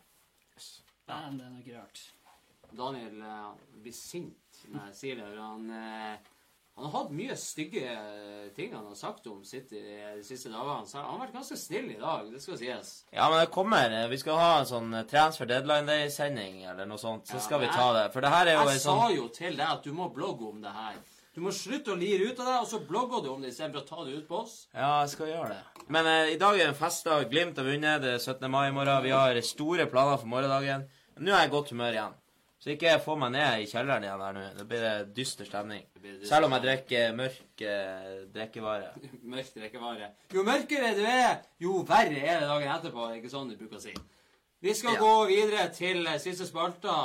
Men det er noe rart.
Daniel eh, blir sint når jeg sier det. Han, eh, han har hatt mye stygge eh, ting han har sagt om City de siste dagene. Så han har vært ganske snill i dag, det skal sies.
Ja, men det kommer. eh, Vi skal ha en sånn eh, transfer deadline day-sending eller noe sånt, så
Ja,
skal vi ta det. For det her er jo
Jeg sa
sånn
jo til deg at du må blogge om det her. Du må slutte å lire ut av det, og så blogger du om det istedenfor å ta det ut på oss.
Ja, jeg skal gjøre det. Men eh, i dag er en festdag. Glimt har vunnet. Det er 17. mai i morgen. Vi har store planer for morgendagen. Nå er jeg i godt humør igjen. Så ikke få meg ned i kjelleren igjen her nå. Da blir det dyster stemning.
blir dyster
Selv om jeg drikker mørk eh, drikkevare. [laughs]
Mørk drikkevare. Jo mørkere du er, jo verre er det dagen etterpå. Ikke sånn du bruker å si. Vi skal
Ja.
gå videre til eh, siste spalta,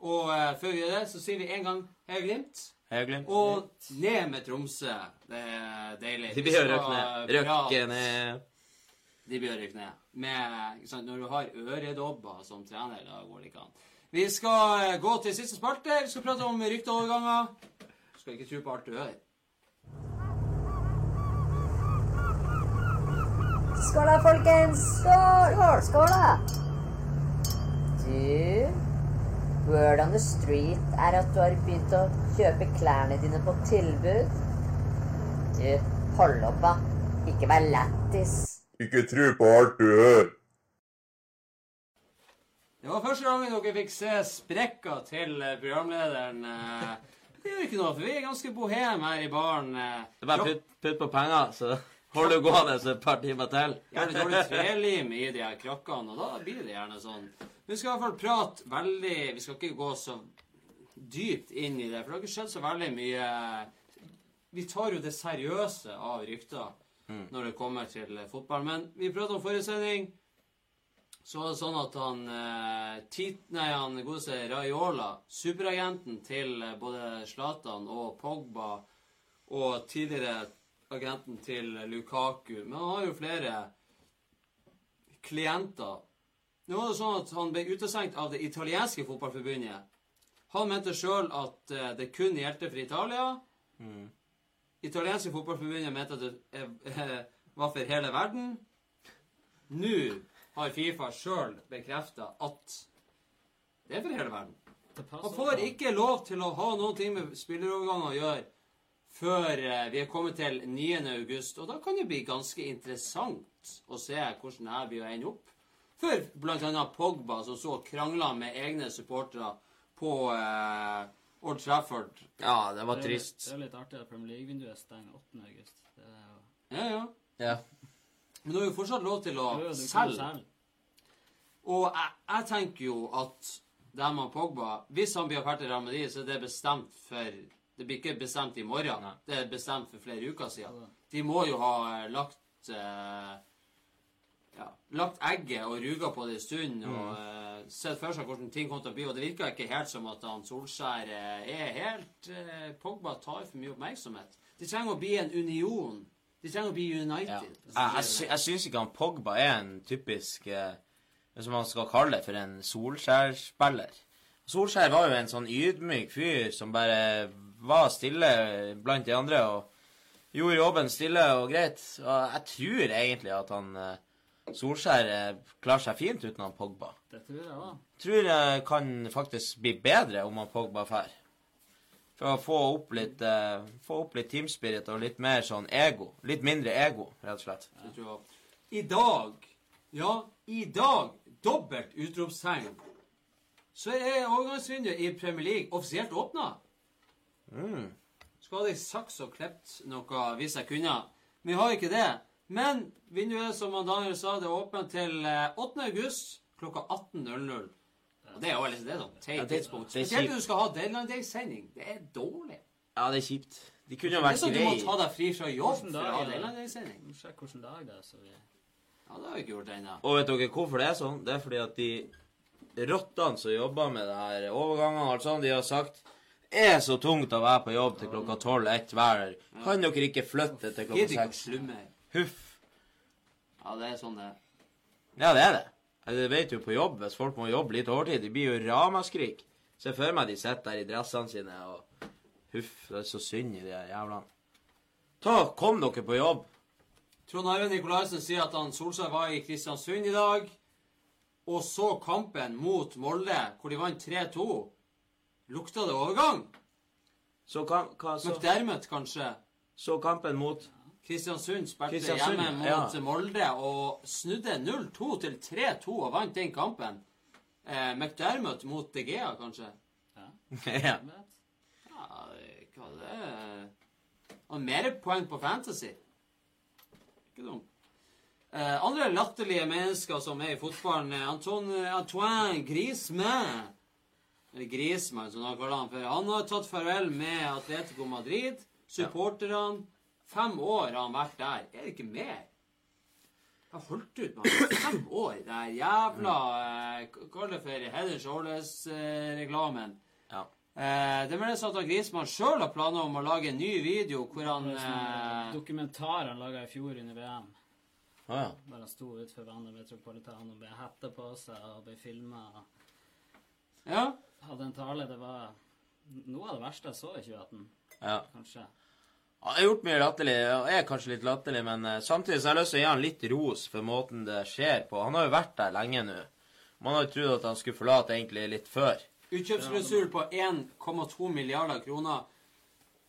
og uh, før vi gjør det, så sier vi en gang Heia Glimt.
Jeg glemt?
Og ned med Tromsø. Det er deilig.
De blir røkke ned. Røkke ned.
De blir rykke ned. Med, sant, når du har øredobber som trener, da går det ikke an. Vi skal eh, gå til siste spalte. Vi skal prate om rykteoverganger. Du skal ikke tro på alt du hører.
Skål da, folkens! Skål! Skål, skål da! Du, word on the street er at du har begynt å kjøpe klærne dine på tilbud. Du, hold opp da. Ikke vær lættis.
Ikke tro på alt du hører.
Det var første gangen dere fikk se sprekka til eh, programlederen. eh. Det gjør ikke noe, for vi er ganske bohem her i baren. eh.
Det er bare putt, putt på penger, så holder du gående et par timer til.
Gjerne dårlig trelim i de her krakkene, og da blir det gjerne sånn. Vi skal i hvert fall prate veldig Vi skal ikke gå så dypt inn i det, for det har ikke skjedd så veldig mye Vi tar jo det seriøse av rykter når det kommer til fotball. Men vi pratet om forrige sending. Så var det sånn at han eh, tit, Nei, han godeste Raiola, superagenten til eh, både Zlatan og Pogba, og tidligere agenten til Lukaku Men han har jo flere klienter. Nå var det sånn at han ble utestengt av det italienske fotballforbundet. Han mente sjøl at eh, det kun gjeldte for Italia. Italienske fotballforbundet mente at det eh, [laughs] var for hele verden. Nå har Fifa sjøl bekrefta at det er for hele verden. Han får ikke lov til å ha noe med spilleroverganger å gjøre før eh, vi er kommet til 9. august. Og da kan det bli ganske interessant å se hvordan det her blir å ende opp. For bl.a. Pogba, som så krangla med egne supportere på eh, Old Trafford.
Ja, det var
Det er litt-
trist.
Det er litt artig at Premier League-vinduet stenger 8. august. Jo
Ja, ja.
Ja.
Men du har jo fortsatt lov til å selge. Og jeg, jeg tenker jo at det med Pogba Hvis han blir ferdig Real Madrid, så er det bestemt for Det blir ikke bestemt i morgen.
Nei.
Det er bestemt for flere uker siden. De må jo ha eh, lagt eh, ja, lagt egget og ruga på det en stund og eh, sett for seg hvordan ting kommer til å bli. Og det virker ikke helt som at han Solskjær eh, er helt eh, Pogba tar for mye oppmerksomhet. De trenger å bli en union. De trenger å bli
Ja.
United.
Jeg, jeg, sy- jeg syns ikke han Pogba er en typisk eh, Som man skal kalle det for en Solskjær-spiller. Solskjær var jo en sånn ydmyk fyr som bare var stille blant de andre og gjorde jobben stille og greit. Og jeg tror egentlig at han eh, Solskjær eh, klarer seg fint uten han Pogba.
Det tror jeg òg.
Tror jeg kan faktisk bli bedre om han Pogba drar. For å få opp litt, uh, få opp litt teamspirit og litt mer sånn ego. Litt mindre ego, rett og slett.
Ja. I dag, ja, i dag, dobbelt utropstegn, så er overgangsvinduet i Premier League offisielt åpna.
Mm.
Skulle hadde jeg saks og klept noe hvis jeg kunne. Vi har ikke det. Men vinduet, som Daniel sa, det er åpent til eh, 8. august klokka 18.00. Og Det er jo liksom det sånn teit
Ja, det-
tidspunkt.
det
Spesielt når du skal ha deadline day-sending. Det er dårlig.
Ja, det er kjipt. De kunne jo
Det er
vært
sånn du må ta deg fri fra jobb for å ha deadline day-sending.
Sjekk hvilken dag det er. så vi...
Ja, det har vi ikke gjort ennå.
Og vet dere hvorfor det er sånn? Det er fordi at de rottene som jobber med det her overgangene og alt sånt, de har sagt det er så tungt å være på jobb til klokka tolv ett hver. Kan dere ikke flytte til klokka seks? Huff.
Ja, det er sånn det er.
Ja, det er det. Jeg vet jo på jobb, hvis folk må jobbe litt overtid, det blir jo ramaskrik. Se for meg de sitter der i dressene sine og Huff, det er så synd i de her jævlene. Ta, kom dere på jobb.
Trond Arve Nikolaisen sier at han Solskjær var i Kristiansund i dag og så kampen mot Molde, hvor de vant 3-2. Lukta det overgang?
Så, kan, hva, så,
McDermott, kanskje?
så kampen mot
Kristiansund spilte
Kristiansund,
hjemme mot
ja.
Molde og snudde 0-2 til 3-2 og vant den kampen. Eh, McDermott mot De Gea, kanskje?
ja. [laughs]
ja.
Ja, hva det er Og mer poeng på Fantasy. Ikke dumt. Eh, andre latterlige mennesker som er i fotballen, Antoine, Antoine Griezmann Eller Griezmann, som han kaller han for. Han har tatt farvel med Atletico Madrid. Supporterne. Fem år har han vært der. Er det ikke mer? Jeg har holdt ut med han i fem år. Det er jævla eh, Kall det for Head and Shoulders-reklamen.
ja.
Eh, det meldes at Grismann sjøl har planer om å lage en ny video hvor han
Det var sånn
eh,
dokumentar han laga i fjor under VM.
Å ja.
Der han sto utenfor Vanda Metropolitan og ble hette på seg og ble filma.
Ja.
Hadde en tale Det var noe av det verste jeg så i 2018,
ja.
kanskje.
Han har gjort mye latterlig, og er kanskje litt latterlig, men eh, samtidig så har jeg lyst til å gi han litt ros for måten det skjer på. Han har jo vært der lenge nå. Man har jo trodd at han skulle forlate egentlig litt før.
Utkjøpsklausul på 1,2 milliarder kroner.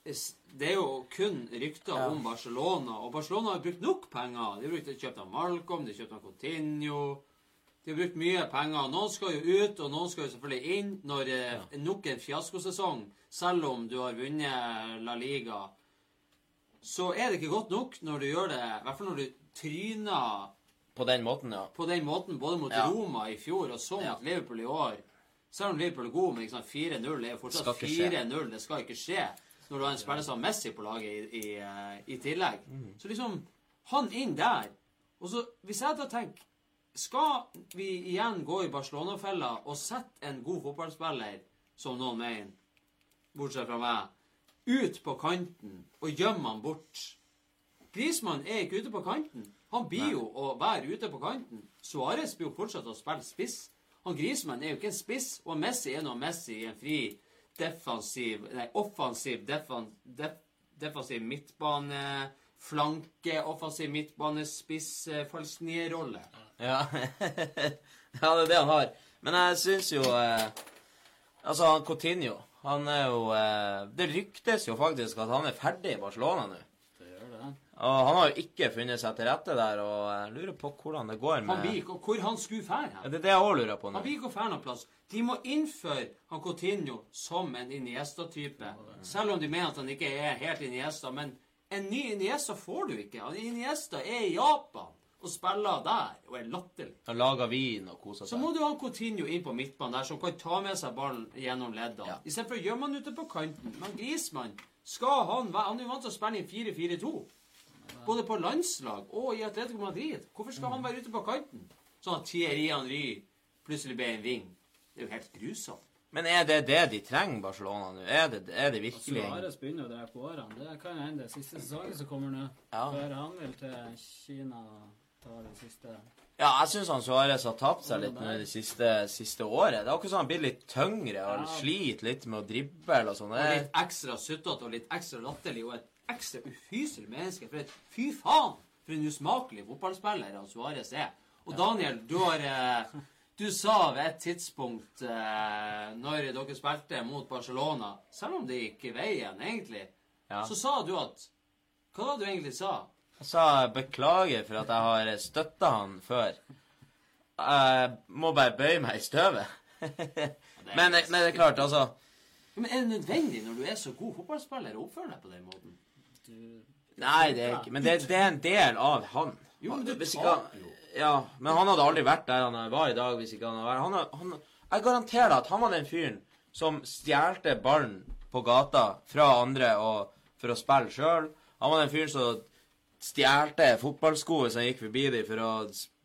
Det er jo kun rykter
Ja.
om Barcelona, og Barcelona har brukt nok penger. De har kjøpt av Malcolm, de har kjøpt av Coutinho. De har brukt mye penger. Noen skal jo ut, og noen skal jo selvfølgelig inn når ja. nok en fiaskosesong, selv om du har vunnet La Liga, så er det ikke godt nok når du gjør det, i hvert fall når du tryner
På den måten, ja.
på den måten både mot
Ja.
Roma i fjor og så mot
Ja.
Liverpool i år. Selv om Liverpool er god, men liksom 4-0 er jo fortsatt
Skal ikke skje.
4-0. Det skal ikke skje når du har en spiller som Messi på laget i, i, eh, i tillegg.
Mm.
Så liksom Han inn der. Og så, hvis jeg da tenker Skal vi igjen gå i Barcelona-fella og sette en god fotballspiller, som noen mener, bortsett fra meg, ut på kanten og gjemme han bort Grismann er ikke ute på kanten. Han blir jo å være ute på kanten. Suárez blir jo fortsatt å spille spiss. Han Grismann er jo ikke en spiss, og Messi er nå Messi i en fri defensiv Nei, offensiv defen, def, defensiv midtbane flanke, offensiv midtbane, spiss, falsk rolle
Ja. [laughs] ja, det er det han har. Men jeg syns jo eh, Altså, han Coutinho Han er jo eh, Det ryktes jo faktisk at han er ferdig i Barcelona nå.
Det gjør det.
Og han har jo ikke funnet seg til rette der, og jeg lurer på hvordan det går
Han
med
blir ikke, og hvor han skulle fære
ja. Det er det jeg òg lurer på
Han
nå.
blir ikke å fære noen plass. De må innføre han Coutinho som en Iniesta-type. Selv om de mener at han ikke er helt Iniesta. Men en ny Iniesta får du ikke. Han Iniesta er i Japan og spiller der og er latterlig.
Og lager vin og koser seg.
Så må du ha Coutinho inn på midtbanen der som kan ta med seg ballen gjennom leddene.
Ja.
Istedenfor å gjemme han ute på kanten. Men Grismann, skal han være Han er jo vant til å spille inn 4-4-2. Både på landslag og i Atletico Madrid. Hvorfor skal han være ute på kanten? Sånn at Thierry Henry plutselig ble en ving. Det er jo helt grusomt.
Men er det det de trenger, Barcelona nå? Er det, er det virkelig
Suárez begynner å dra på årene. Det kan hende det siste sesongen som kommer nå.
Ja.
Før han vil til Kina ta de siste
Ja, jeg syns Suárez har tapt seg litt nå det siste, siste året. Det er akkurat som han blir litt tyngre og
Ja.
sliter litt med å drible og sånn.
Og litt ekstra suttete og litt ekstra latterlig og et ekstra ufyselig menneske. For et fy faen for en usmakelig fotballspiller Suárez er. Og Daniel, du har eh, Du sa ved et tidspunkt eh, når dere spilte mot Barcelona, selv om det gikk veien egentlig,
Ja.
så sa du at Hva var det du egentlig sa?
Jeg sa beklager for at jeg har støtta han før. Jeg må bare bøye meg i støvet. men, men det er klart, altså
Men er det nødvendig når du er så god fotballspiller, å oppføre deg på den måten?
Du
Nei, det er ikke Men det, det er en del av han.
Jo, men du
han-
jo.
Ja, men han hadde aldri vært der han var i dag hvis ikke han hadde vært han, han, Jeg garanterer at han var den fyren som stjelte ballen på gata fra andre og, for å spille sjøl. Han var den fyren som stjelte fotballsko hvis han gikk forbi dem for å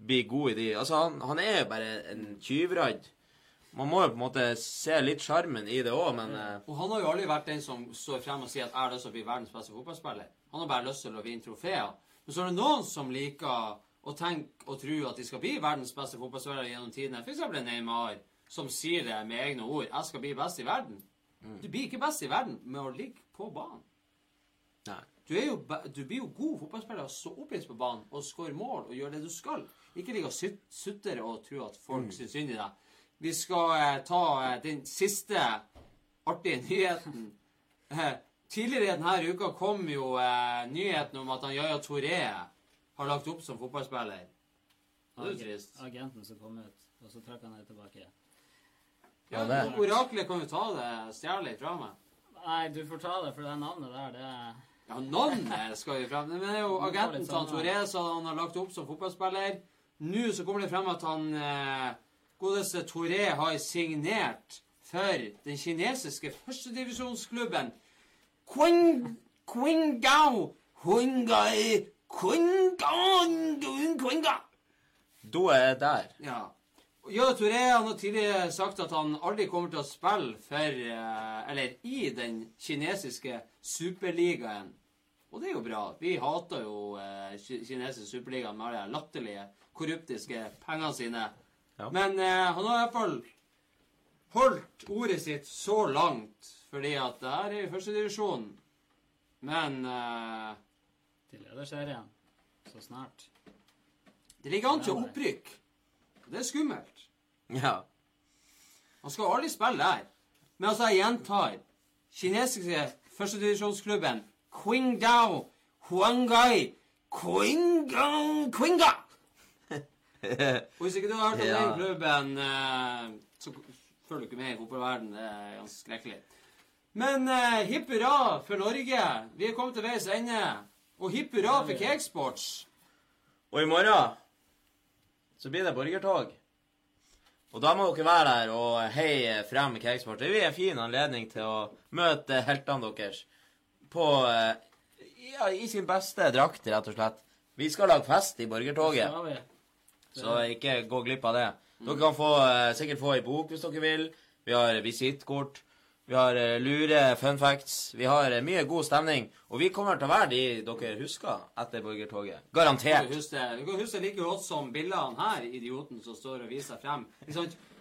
bli god i de. Altså, han, han er jo bare en tyvradd. Man må jo på en måte se litt sjarmen i det òg, men mm.
Og han har jo aldri vært den som står frem og sier at jeg har lyst til å bli verdens beste fotballspiller. Han har bare lyst til å vinne trofeer. Men så er det noen som liker å tenke og tro at de skal bli verdens beste fotballspiller gjennom tidene. F.eks. Neymar, som sier det med egne ord. 'Jeg skal bli best i verden'. Du blir ikke best i verden med å ligge på banen. Du, er jo, du blir jo god fotballspiller og stå oppgitt på banen og skåre mål og gjøre det du skal. Ikke ligge og sut- sutre og tro at folk syns synd i deg. Vi skal eh, ta eh, den siste artige [laughs] nyheten. Eh, tidligere denne uka kom jo eh, nyheten om at han Yaya Touré har lagt opp som fotballspiller. Det er jo trist.
Agenten som kom ut, og så trakk han det tilbake.
Ja,
Ja,
Oraklet kan jo ta det, stjele fra meg.
Nei, du får ta det, for det navnet der, det er
Ja, navnet skal vi frem. Men det er jo agenten til han Toré som han har lagt opp som fotballspiller. Nå så kommer det frem at han eh, godeste Toré har signert for den kinesiske førstedivisjonsklubben Qing, Qingdao Hungai Qingdao
Da er jeg der.
ja. Ja, Touré han har tidligere sagt at han aldri kommer til å spille for eh, Eller i den kinesiske superligaen. Og det er jo bra. Vi hater jo eh, ki- kinesisk superliga med alle de latterlige, korruptiske pengene sine.
Ja.
Men eh, han har i hvert fall holdt ordet sitt så langt, fordi at det her er i førstedivisjon. Men eh,
til lederserien så snart.
det ligger an til opprykk. Det er skummelt.
Ja.
Han skal jo aldri spille der. Men altså, jeg gjentar. Kinesiske førstedivisjonsklubben Qingdao Huangai Qingdao Qinga! [laughs] Hvis ikke du har hørt om
Ja.
den klubben, eh, så følger du ikke med i fotballverdenen. Det er ganske skrekkelig. Men eh, hipp hurra for Norge. Vi er kommet til veis ende. Og hipp hurra for Cakesports.
Og i morgen så blir det borgertog. Og da må dere være der og heie frem Cakesports. Det blir en fin anledning til å møte heltene deres på eh, ja, i sin beste drakt, rett og slett. Vi skal lage fest i borgertoget,
Så
ikke gå glipp av det. Dere kan få, eh, sikkert få ei bok hvis dere vil. Vi har visittkort. Vi har eh, lure fun facts. Vi har mye god stemning. Og vi kommer til å være de dere husker etter borgertoget. Garantert.
Du kan huske like godt som bildene her, idioten som står og viser frem.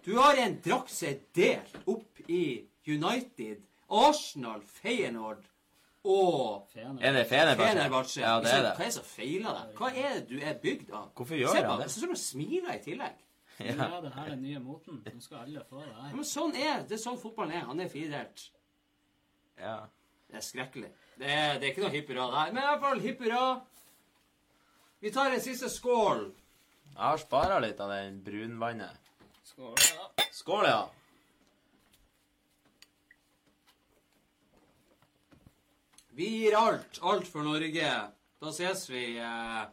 Du har en drakt som er delt opp i United, Arsenal, Feyenoord og
Fener.
Er det Fenerbahçe? Ja, det er det.
Hva er det som feiler deg? Hva er det du er bygd av?
Hvorfor gjør
Se på-
det?
Så står du smiler i tillegg. [laughs]
Ja. er det her den nye moten. Nå skal alle få det
Ja, men sånn er det. er sånn fotballen er. Han er firedelt.
Ja.
Det er skrekkelig. Det er, det er ikke noe hipp hurra der. Men i hvert fall hipp hurra. Vi tar en siste skål.
Jeg har spara litt av den brunvannet.
Skål. ja.
Skål, ja.
Vi gir alt. Alt for Norge. Da ses vi eh,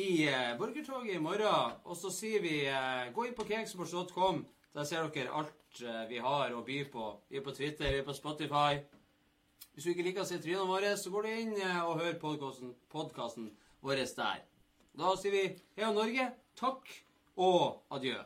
i eh, Borgertoget i morgen. Og så sier vi eh, gå inn på cakesports.com. Der ser dere alt eh, vi har å by på. Vi er på Twitter, vi er på Spotify. Hvis du ikke liker å se trynene våre, så går du inn eh, og hør podkasten vår der. Da sier vi heia Norge, takk og adjø.